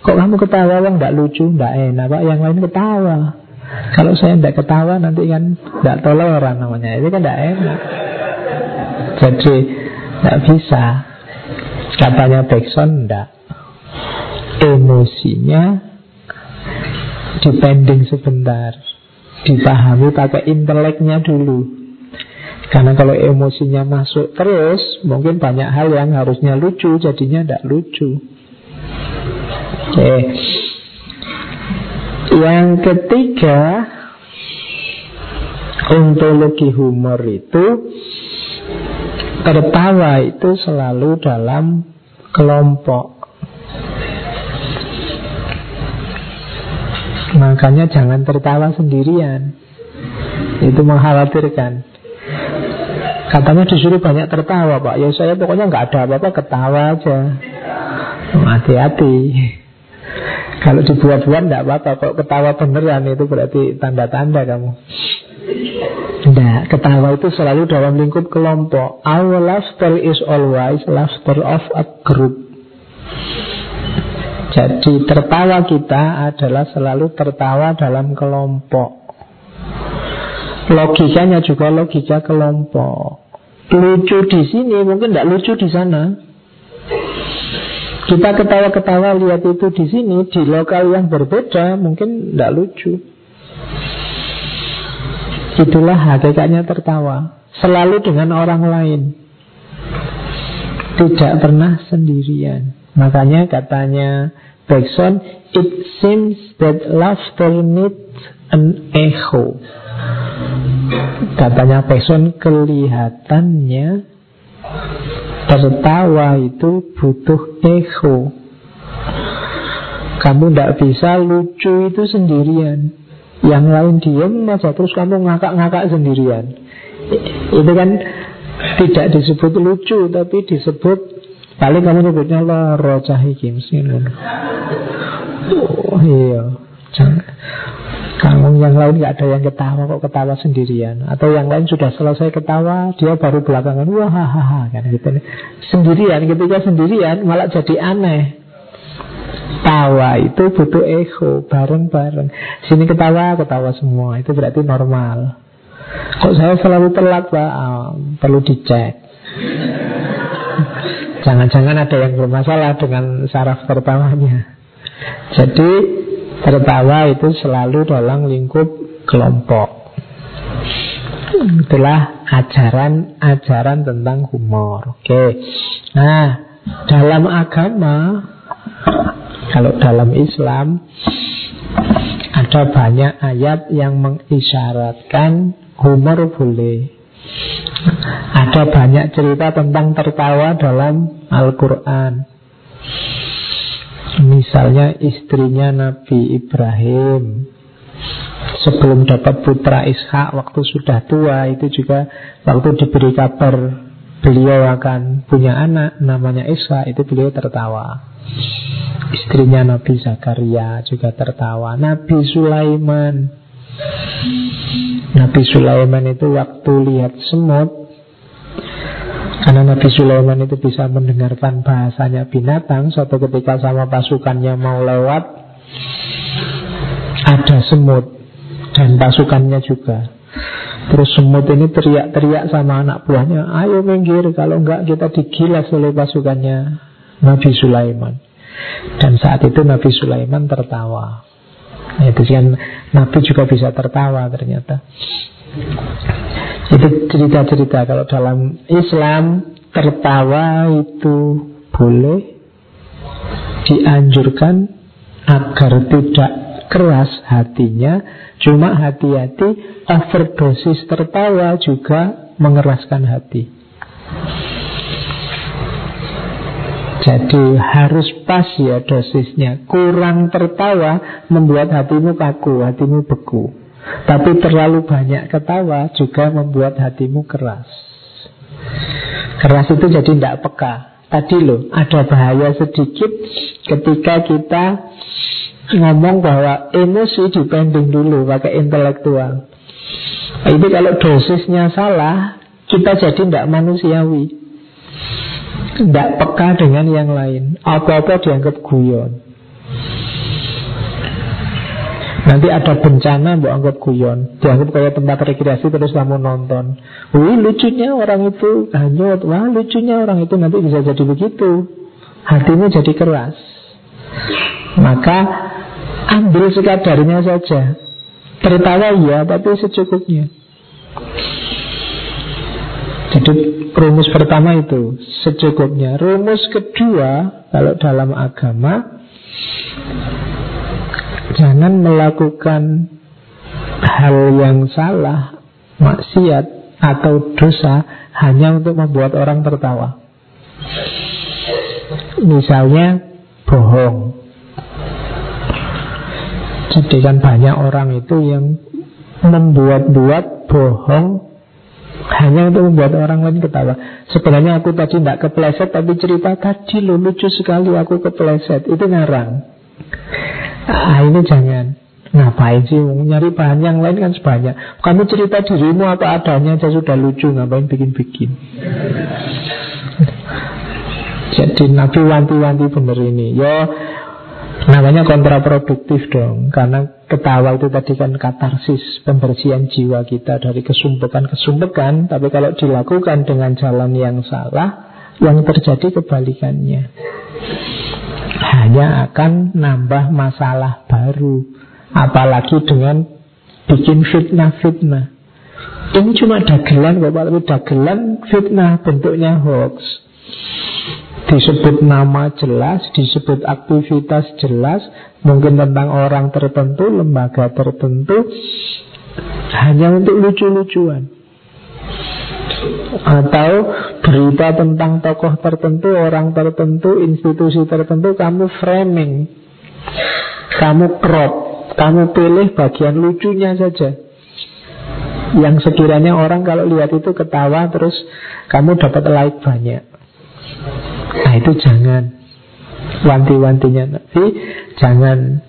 Kok kamu ketawa bang tidak lucu, tidak enak pak. Yang lain ketawa. Kalau saya tidak ketawa nanti kan tidak toleran namanya. Itu kan tidak enak. Jadi tidak bisa. Katanya Backson tidak. Emosinya dipending sebentar. Dipahami pakai inteleknya dulu. Karena kalau emosinya masuk terus, mungkin banyak hal yang harusnya lucu, jadinya tidak lucu. Oke. Yang ketiga, ontologi humor itu tertawa itu selalu dalam kelompok. Makanya jangan tertawa sendirian. Itu mengkhawatirkan. Katanya disuruh banyak tertawa pak Ya saya pokoknya nggak ada apa-apa ketawa aja Hati-hati Kalau dibuat-buat nggak apa-apa Kok ketawa beneran itu berarti tanda-tanda kamu Nah, ketawa itu selalu dalam lingkup kelompok Our laughter is always laughter of a group Jadi tertawa kita adalah selalu tertawa dalam kelompok Logikanya juga logika kelompok. Lucu di sini mungkin tidak lucu di sana. Kita ketawa-ketawa lihat itu di sini di lokal yang berbeda mungkin tidak lucu. Itulah hakikatnya tertawa. Selalu dengan orang lain. Tidak pernah sendirian. Makanya katanya Bergson, it seems that laughter needs an echo. Katanya Peson kelihatannya tertawa itu butuh echo. Kamu tidak bisa lucu itu sendirian. Yang lain diem aja terus kamu ngakak-ngakak sendirian. Itu kan tidak disebut lucu tapi disebut paling kamu nyebutnya loro cahikim Oh iya. Kamu yang lain nggak ada yang ketawa kok ketawa sendirian? Atau yang lain sudah selesai ketawa Dia baru belakangan Wah hahaha kan gitu. Sendirian ketika sendirian malah jadi aneh. Tawa itu butuh echo Bareng-bareng. Sini ketawa, ketawa semua Itu berarti normal. Kok saya selalu telat pak? Oh, Perlu dicek. Jangan-jangan ada yang bermasalah Dengan saraf pertamanya Jadi Tertawa itu selalu dalam lingkup kelompok. Itulah ajaran-ajaran tentang humor. Oke. Nah dalam agama Kalau dalam Islam Ada banyak ayat yang mengisyaratkan humor boleh. Ada banyak cerita tentang tertawa dalam Al-Quran Misalnya istrinya Nabi Ibrahim Sebelum dapat putra Ishak Waktu sudah tua Itu juga waktu diberi kabar Beliau akan punya anak Namanya Ishak Itu beliau tertawa. Istrinya Nabi Zakaria juga tertawa. Nabi Sulaiman. Nabi Sulaiman itu waktu lihat semut karena Nabi Sulaiman itu bisa mendengarkan bahasanya binatang Suatu ketika sama pasukannya mau lewat Ada semut Dan pasukannya juga. Terus semut ini teriak-teriak sama anak buahnya Ayo minggir Kalau enggak kita digilas oleh pasukannya Nabi Sulaiman. Dan saat itu Nabi Sulaiman tertawa. Itu kan Nabi juga bisa tertawa ternyata itu cerita-cerita kalau dalam Islam tertawa itu boleh dianjurkan agar tidak keras hatinya Cuma hati-hati overdosis tertawa juga mengeraskan hati. Jadi harus pas ya dosisnya. Kurang tertawa membuat hatimu kaku, hatimu beku tapi terlalu banyak ketawa juga membuat hatimu keras. Keras itu jadi tidak peka. Tadi loh, ada bahaya sedikit ketika kita ngomong bahwa emosi dipending dulu pakai intelektual. Itu kalau dosisnya salah, kita jadi tidak manusiawi. Tidak peka dengan yang lain Apa-apa dianggap guyon Nanti ada bencana Mbak anggap guyon. Dianggap kayak tempat rekreasi terus kamu nonton. Wih lucunya orang itu. Hanyut Wah lucunya orang itu nanti bisa jadi begitu. Hatimu jadi keras. Maka ambil sekadarnya saja. Tertawa ya tapi secukupnya. Jadi rumus pertama itu secukupnya. Rumus kedua kalau dalam agama jangan melakukan hal yang salah, maksiat atau dosa hanya untuk membuat orang tertawa. Misalnya bohong. Jadi kan banyak orang itu yang membuat-buat bohong hanya untuk membuat orang lain ketawa Sebenarnya aku tadi tidak kepleset Tapi cerita tadi lo lucu sekali aku kepleset Itu ngarang Ah ini jangan. Ngapain sih? Nyari bahan yang lain kan sebanyak. Kamu cerita dirimu apa adanya aja sudah lucu Ngapain bikin-bikin? Jadi Nabi wanti-wanti bener ini. Yo Namanya kontraproduktif dong. Karena ketawa itu tadi kan katarsis Pembersihan jiwa kita dari kesumpekan-kesumpekan Tapi kalau dilakukan dengan jalan yang salah Yang terjadi kebalikannya Hanya akan nambah masalah baru Apalagi dengan bikin fitnah-fitnah Ini cuma dagelan Bapak Tapi dagelan fitnah bentuknya hoax disebut nama jelas, disebut aktivitas jelas, mungkin tentang orang tertentu, lembaga tertentu, hanya untuk lucu-lucuan. Atau berita tentang tokoh tertentu, orang tertentu, institusi tertentu, kamu framing, kamu crop, kamu pilih bagian lucunya saja. Yang sekiranya orang kalau lihat itu ketawa terus kamu dapat like banyak. Nah itu jangan. Wanti-wantinya. Nabi Jangan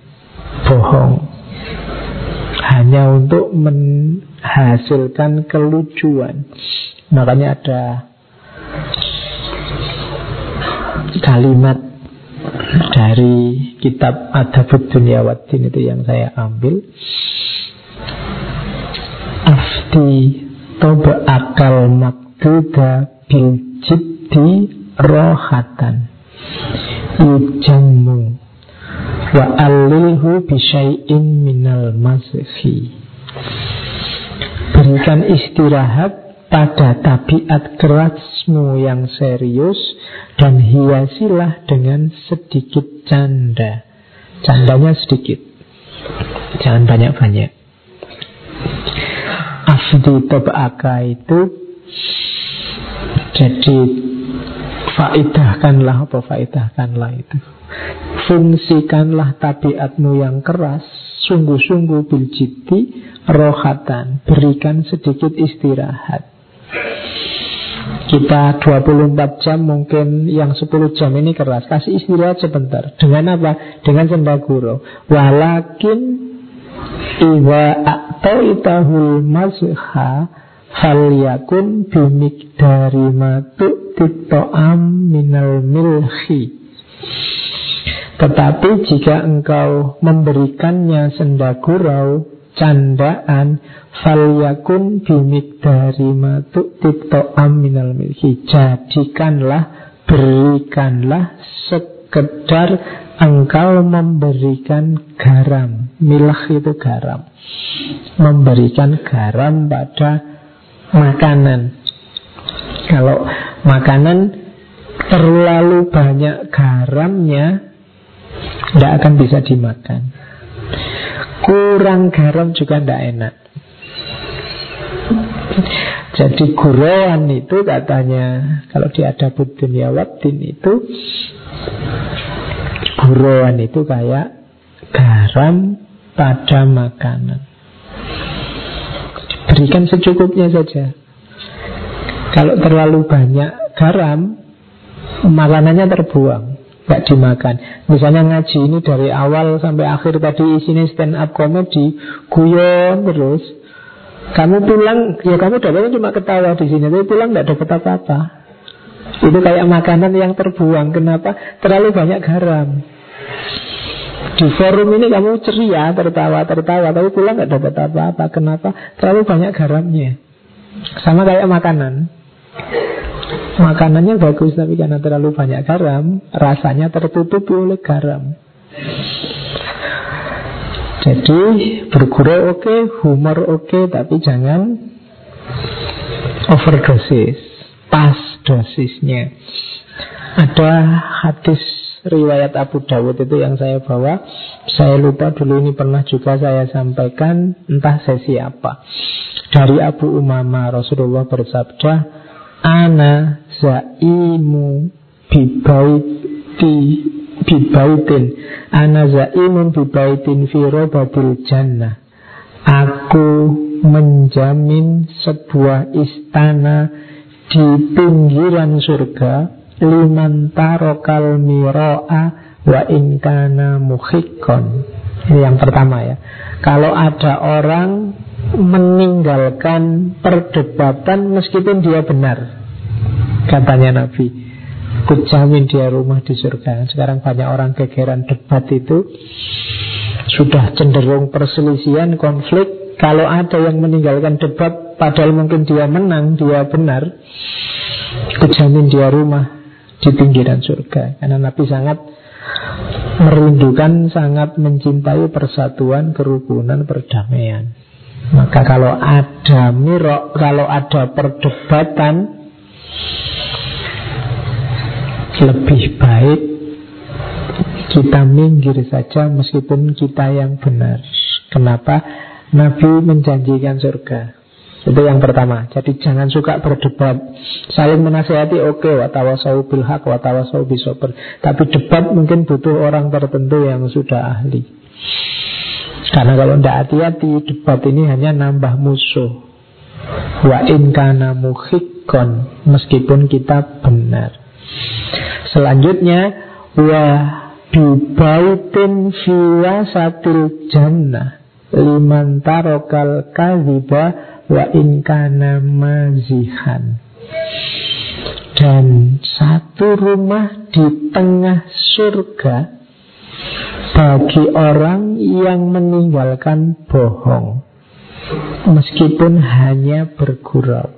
bohong. Hanya untuk menghasilkan kelucuan Makanya ada Kalimat dari kitab Adabud Dunia Wadin itu yang saya ambil. Afti Toba akal makduda bil jiddi rohatan. Yujamu wa alilhu bisyai'in minal mazhi berikan istirahat pada tabiat kerasmu yang serius dan hiasilah dengan sedikit canda. Candanya sedikit. Jangan banyak-banyak. Afdi tobaka itu jadi Faidahkanlah apa faidahkanlah itu. Fungsikanlah tabiatmu yang keras Sungguh-sungguh biljiti Rohatan. Berikan sedikit istirahat Kita 24 jam mungkin yang 10 jam ini keras. Kasih istirahat sebentar. Dengan apa? Dengan sendaguro Walakin Iwa a'toitahul mazha Falyakun bimikdari matu am minal milhi. Tetapi jika engkau memberikannya sendagurau Candaan Falyakun bimikdari matu am minal milhi Jadikanlah, berikanlah sekedar engkau memberikan garam Milah itu garam Memberikan garam pada makanan. Kalau makanan terlalu banyak garamnya, tidak akan bisa dimakan. Kurang garam juga tidak enak. Jadi gurauan itu katanya Kalau di adabud dunia wadin itu Gurauan itu kayak Garam pada makanan Berikan secukupnya saja. Kalau terlalu banyak garam, makanannya terbuang, nggak dimakan. Misalnya ngaji ini dari awal sampai akhir tadi isinya stand up comedy, guyon terus. Kamu pulang, ya kamu dapatnya cuma ketawa di sini, tapi pulang nggak dapat apa-apa. Itu kayak makanan yang terbuang. Kenapa? Terlalu banyak garam. Di forum ini kamu ceria, tertawa-tertawa, tapi pulang nggak dapat apa-apa. Kenapa? Terlalu banyak garamnya. Sama kayak makanan. Makanannya bagus, tapi karena terlalu banyak garam, rasanya tertutupi oleh garam. Jadi bergurau oke, okay, humor oke, okay, tapi jangan overdosis, pas dosisnya. Ada hadis riwayat Abu Dawud itu yang saya bawa. Saya lupa dulu ini pernah juga saya sampaikan, entah sesi apa. Dari Abu Umama Rasulullah bersabda, Ana zaimu bibaiti bibaitin Ana zaimun bibaitin fi robatil jannah Aku menjamin sebuah istana di pinggiran surga liman tarokal miro'a wa inkana muhikon. Ini yang pertama ya. Kalau ada orang meninggalkan perdebatan meskipun dia benar. Katanya Nabi. Kujamin dia rumah di surga. Sekarang banyak orang kegeran debat itu sudah cenderung perselisihan, konflik. Kalau ada yang meninggalkan debat, padahal mungkin dia menang, dia benar, kujamin dia rumah di pinggiran surga. Karena Nabi sangat merindukan, sangat mencintai persatuan, kerukunan, perdamaian. Maka kalau ada mirok, kalau ada perdebatan, lebih baik kita minggir saja meskipun kita yang benar. Kenapa? Nabi menjanjikan surga. Itu yang pertama. Jadi jangan suka berdebat. Saling menasihati oke, okay, watawasau bil haq, watawasau bisober. Tapi debat mungkin butuh orang tertentu yang sudah ahli. Karena kalau tidak hati-hati, debat ini hanya nambah musuh. Wa in kana muhikon, meskipun kita benar. Selanjutnya, wa bibaitin fiwasatil jannah liman tarokal kadhiba wa inkana mazihan. Dan satu rumah di tengah surga bagi orang yang meninggalkan bohong meskipun hanya bergurau.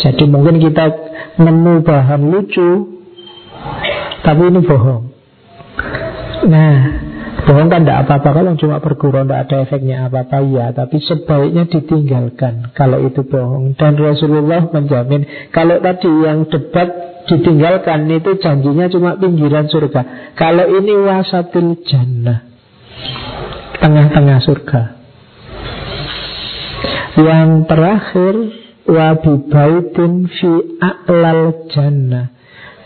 Jadi mungkin kita nemu bahan lucu. Tapi ini bohong. Nah Bohong kan tidak apa-apa. Kalau cuma bergurau tidak ada efeknya apa-apa Ya tapi sebaiknya ditinggalkan Kalau itu bohong. Dan Rasulullah menjamin Kalau tadi yang debat ditinggalkan Itu janjinya cuma pinggiran surga. Kalau ini wasatil jannah Tengah-tengah surga. Yang terakhir Wabibaitin fi a'lal jannah.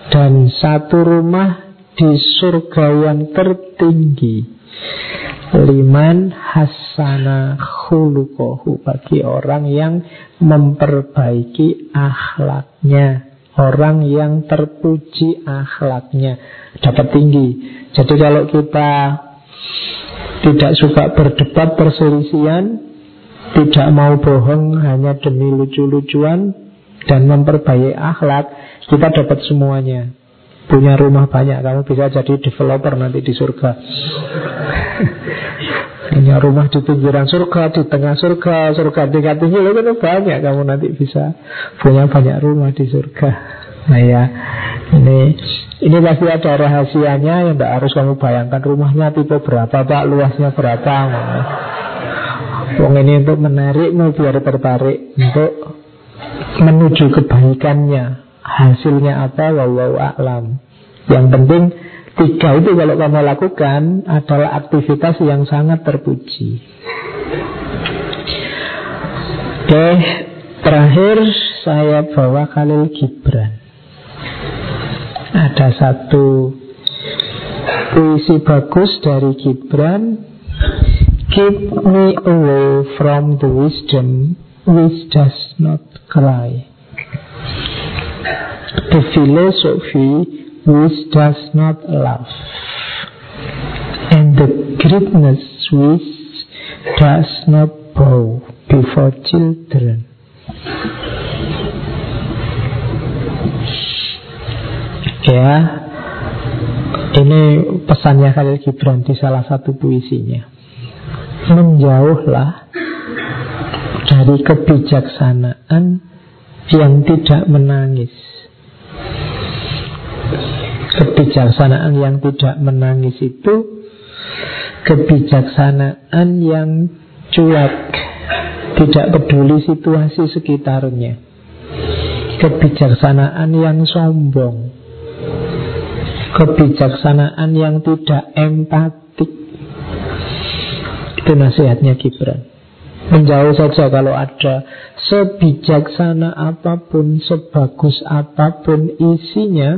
Dan satu rumah di surga yang tertinggi. Liman hasana khulukohu bagi orang yang memperbaiki akhlaknya. Orang yang terpuji akhlaknya. Dapat tinggi. Jadi kalau kita tidak suka berdebat perselisihan tidak mau bohong hanya demi lucu-lucuan dan memperbaiki akhlak kita dapat semuanya. Punya rumah banyak kamu bisa jadi developer nanti di surga. <laughs> Punya rumah di pinggiran surga di tengah surga surga tingkat tinggi itu banyak kamu nanti bisa punya banyak rumah di surga. Nah ya ini ini pasti ada rahasianya yang tidak harus kamu bayangkan rumahnya tipe berapa pak luasnya berapa Wong ini untuk menarikmu biar tertarik untuk menuju kebaikannya Hasilnya apa? Wallahu a'lam. Yang penting tiga itu kalau kamu lakukan adalah aktivitas yang sangat terpuji. Oke, terakhir saya bawa Khalil Gibran. Ada satu puisi bagus dari Gibran. Keep me away from the wisdom which does not cry the philosophy which does not love, and the greatness which does not bow before children. Ya, ini pesannya Khalil Gibran di salah satu puisinya. Menjauhlah dari kebijaksanaan yang tidak menangis. Kebijaksanaan yang tidak menangis itu kebijaksanaan yang cuek, tidak peduli situasi sekitarnya. Kebijaksanaan yang sombong, kebijaksanaan yang tidak empatik. Itu nasihatnya Gibran. Menjauh saja kalau ada sebijaksana apa pun, sebagus apa pun isinya,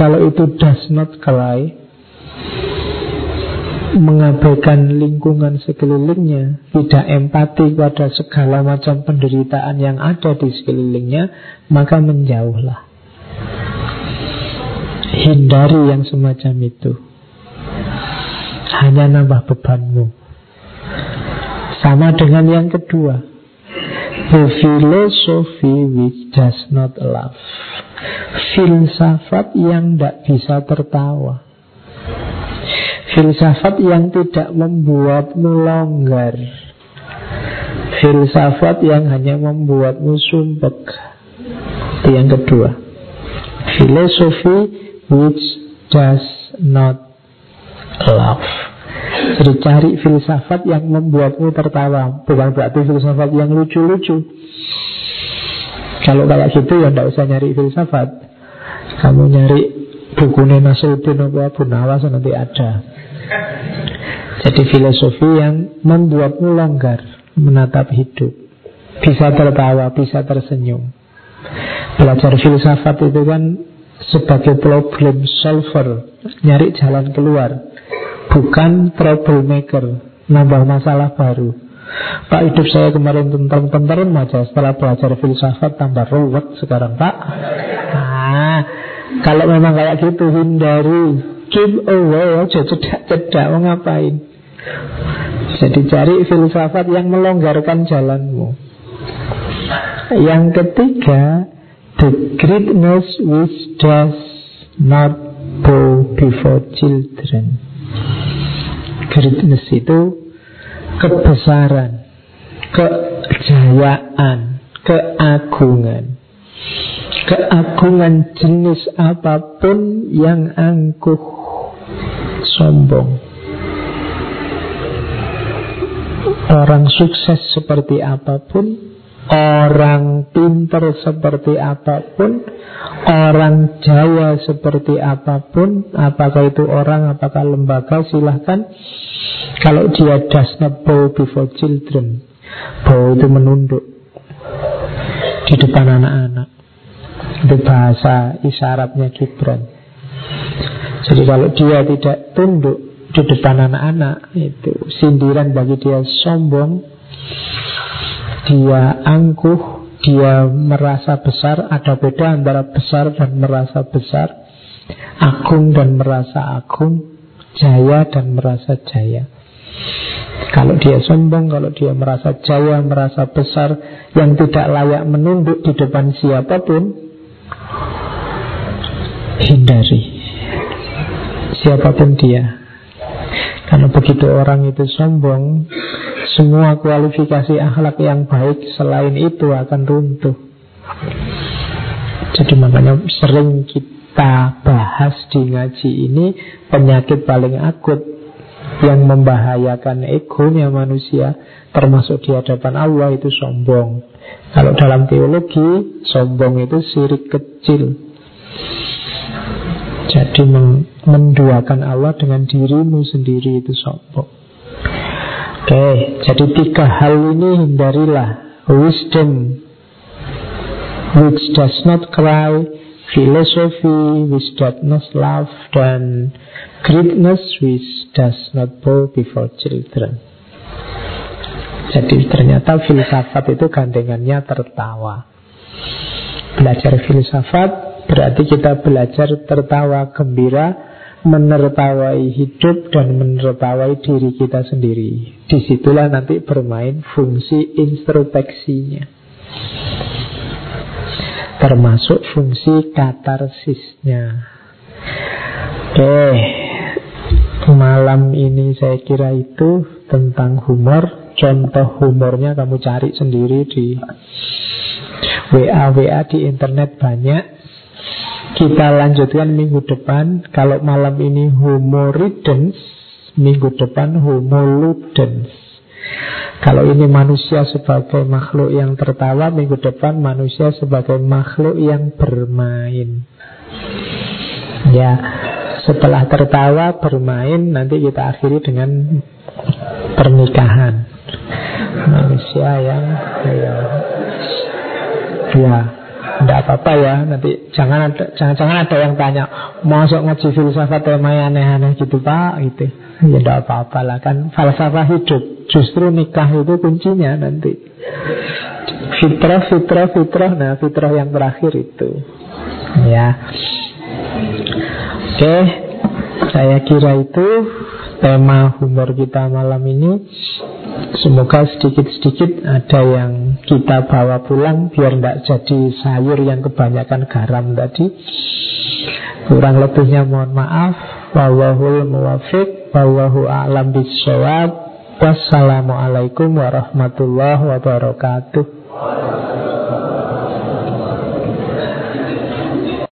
kalau itu does not cry, mengabaikan lingkungan sekelilingnya, tidak empati pada segala macam penderitaan yang ada di sekelilingnya, maka menjauhlah. Hindari yang semacam itu Hanya nambah bebanmu Sama dengan yang kedua. The philosophy which does not love. Filsafat yang tidak bisa tertawa. Filsafat yang tidak membuatmu longgar. Filsafat yang hanya membuatmu sumpek. Itu yang kedua. Filosofi which does not love. Jadi cari filsafat yang membuatmu tertawa. Bukan berarti filsafat yang lucu-lucu. Kalau kayak gitu ya tidak usah nyari filsafat. Kamu nyari buku Nasruddin apa Abu Nawas nanti ada. Jadi filosofi yang membuatmu longgar Menatap hidup. Bisa tertawa, bisa tersenyum. Belajar filsafat itu kan sebagai problem solver, nyari jalan keluar, bukan troublemaker, nambah masalah baru. Pak hidup saya kemarin tentram-tentram aja. Setelah belajar filsafat tambah ruwet sekarang Pak. Nah Kalau memang kayak gitu hindari. Keep away aja cedak-cedak. Mau ngapain? Jadi cari filsafat yang melonggarkan jalanmu. Yang ketiga The greatness which does not bow before children Greatness itu kebesaran, kejayaan, keagungan. Keagungan jenis apa pun yang angkuh sombong. Orang sukses seperti apa pun Orang pinter seperti apa pun Orang jaya seperti apa pun Apakah itu orang, apakah lembaga Silahkan. Kalau dia does not bow before children Bow itu menunduk Di depan anak-anak. Itu bahasa isyaratnya Gibran. Jadi kalau dia tidak tunduk Di depan anak-anak Itu sindiran bagi dia sombong dia angkuh, dia merasa besar, ada beda antara besar dan merasa besar, agung dan merasa agung, jaya dan merasa jaya. Kalau dia sombong, kalau dia merasa jaya, merasa besar, yang tidak layak menunduk di depan siapa pun, hindari. Siapa pun dia. Karena begitu orang itu sombong, semua kualifikasi akhlak yang baik selain itu akan runtuh. Jadi makanya sering kita bahas di ngaji ini penyakit paling akut yang membahayakan egonya manusia termasuk di hadapan Allah itu sombong. Kalau dalam teologi sombong itu sirik kecil. Jadi menduakan Allah dengan dirimu sendiri itu sombong. Oke, jadi tiga hal ini hindarilah. Wisdom which does not cry Philosophy which does not love Dan greatness which does not bow before children. Jadi ternyata filsafat itu gandengannya tertawa. Belajar filsafat berarti kita belajar tertawa gembira menertawai hidup dan menertawai diri kita sendiri. Di situlah nanti bermain fungsi introspeksinya. Termasuk fungsi katarsisnya. Oke, malam ini saya kira itu tentang humor. Contoh humornya kamu cari sendiri di WA-WA di internet banyak. Kita lanjutkan minggu depan. Kalau malam ini humoridens, minggu depan homoludens. Kalau ini manusia sebagai makhluk yang tertawa, minggu depan manusia sebagai makhluk yang bermain. Ya, setelah tertawa, bermain, nanti kita akhiri dengan pernikahan. Manusia yang ya, ya tidak apa-apa ya nanti jangan ada jangan jangan ada yang tanya masuk ngaji filsafat tema aneh-aneh gitu pak? Gitu. Ya tidak apa-apa lah kan falsafah hidup. Justru nikah itu kuncinya nanti. Fitrah fitrah fitrah. Nah fitrah yang terakhir itu. Ya. Oke, saya kira itu tema humor kita malam ini. Semoga sedikit-sedikit ada yang kita bawa pulang biar tidak jadi sayur yang kebanyakan garam tadi. Kurang lebihnya mohon maaf. Wallahul muwafiq, wallahu a'lam bishawab. Wassalamualaikum warahmatullahi wabarakatuh.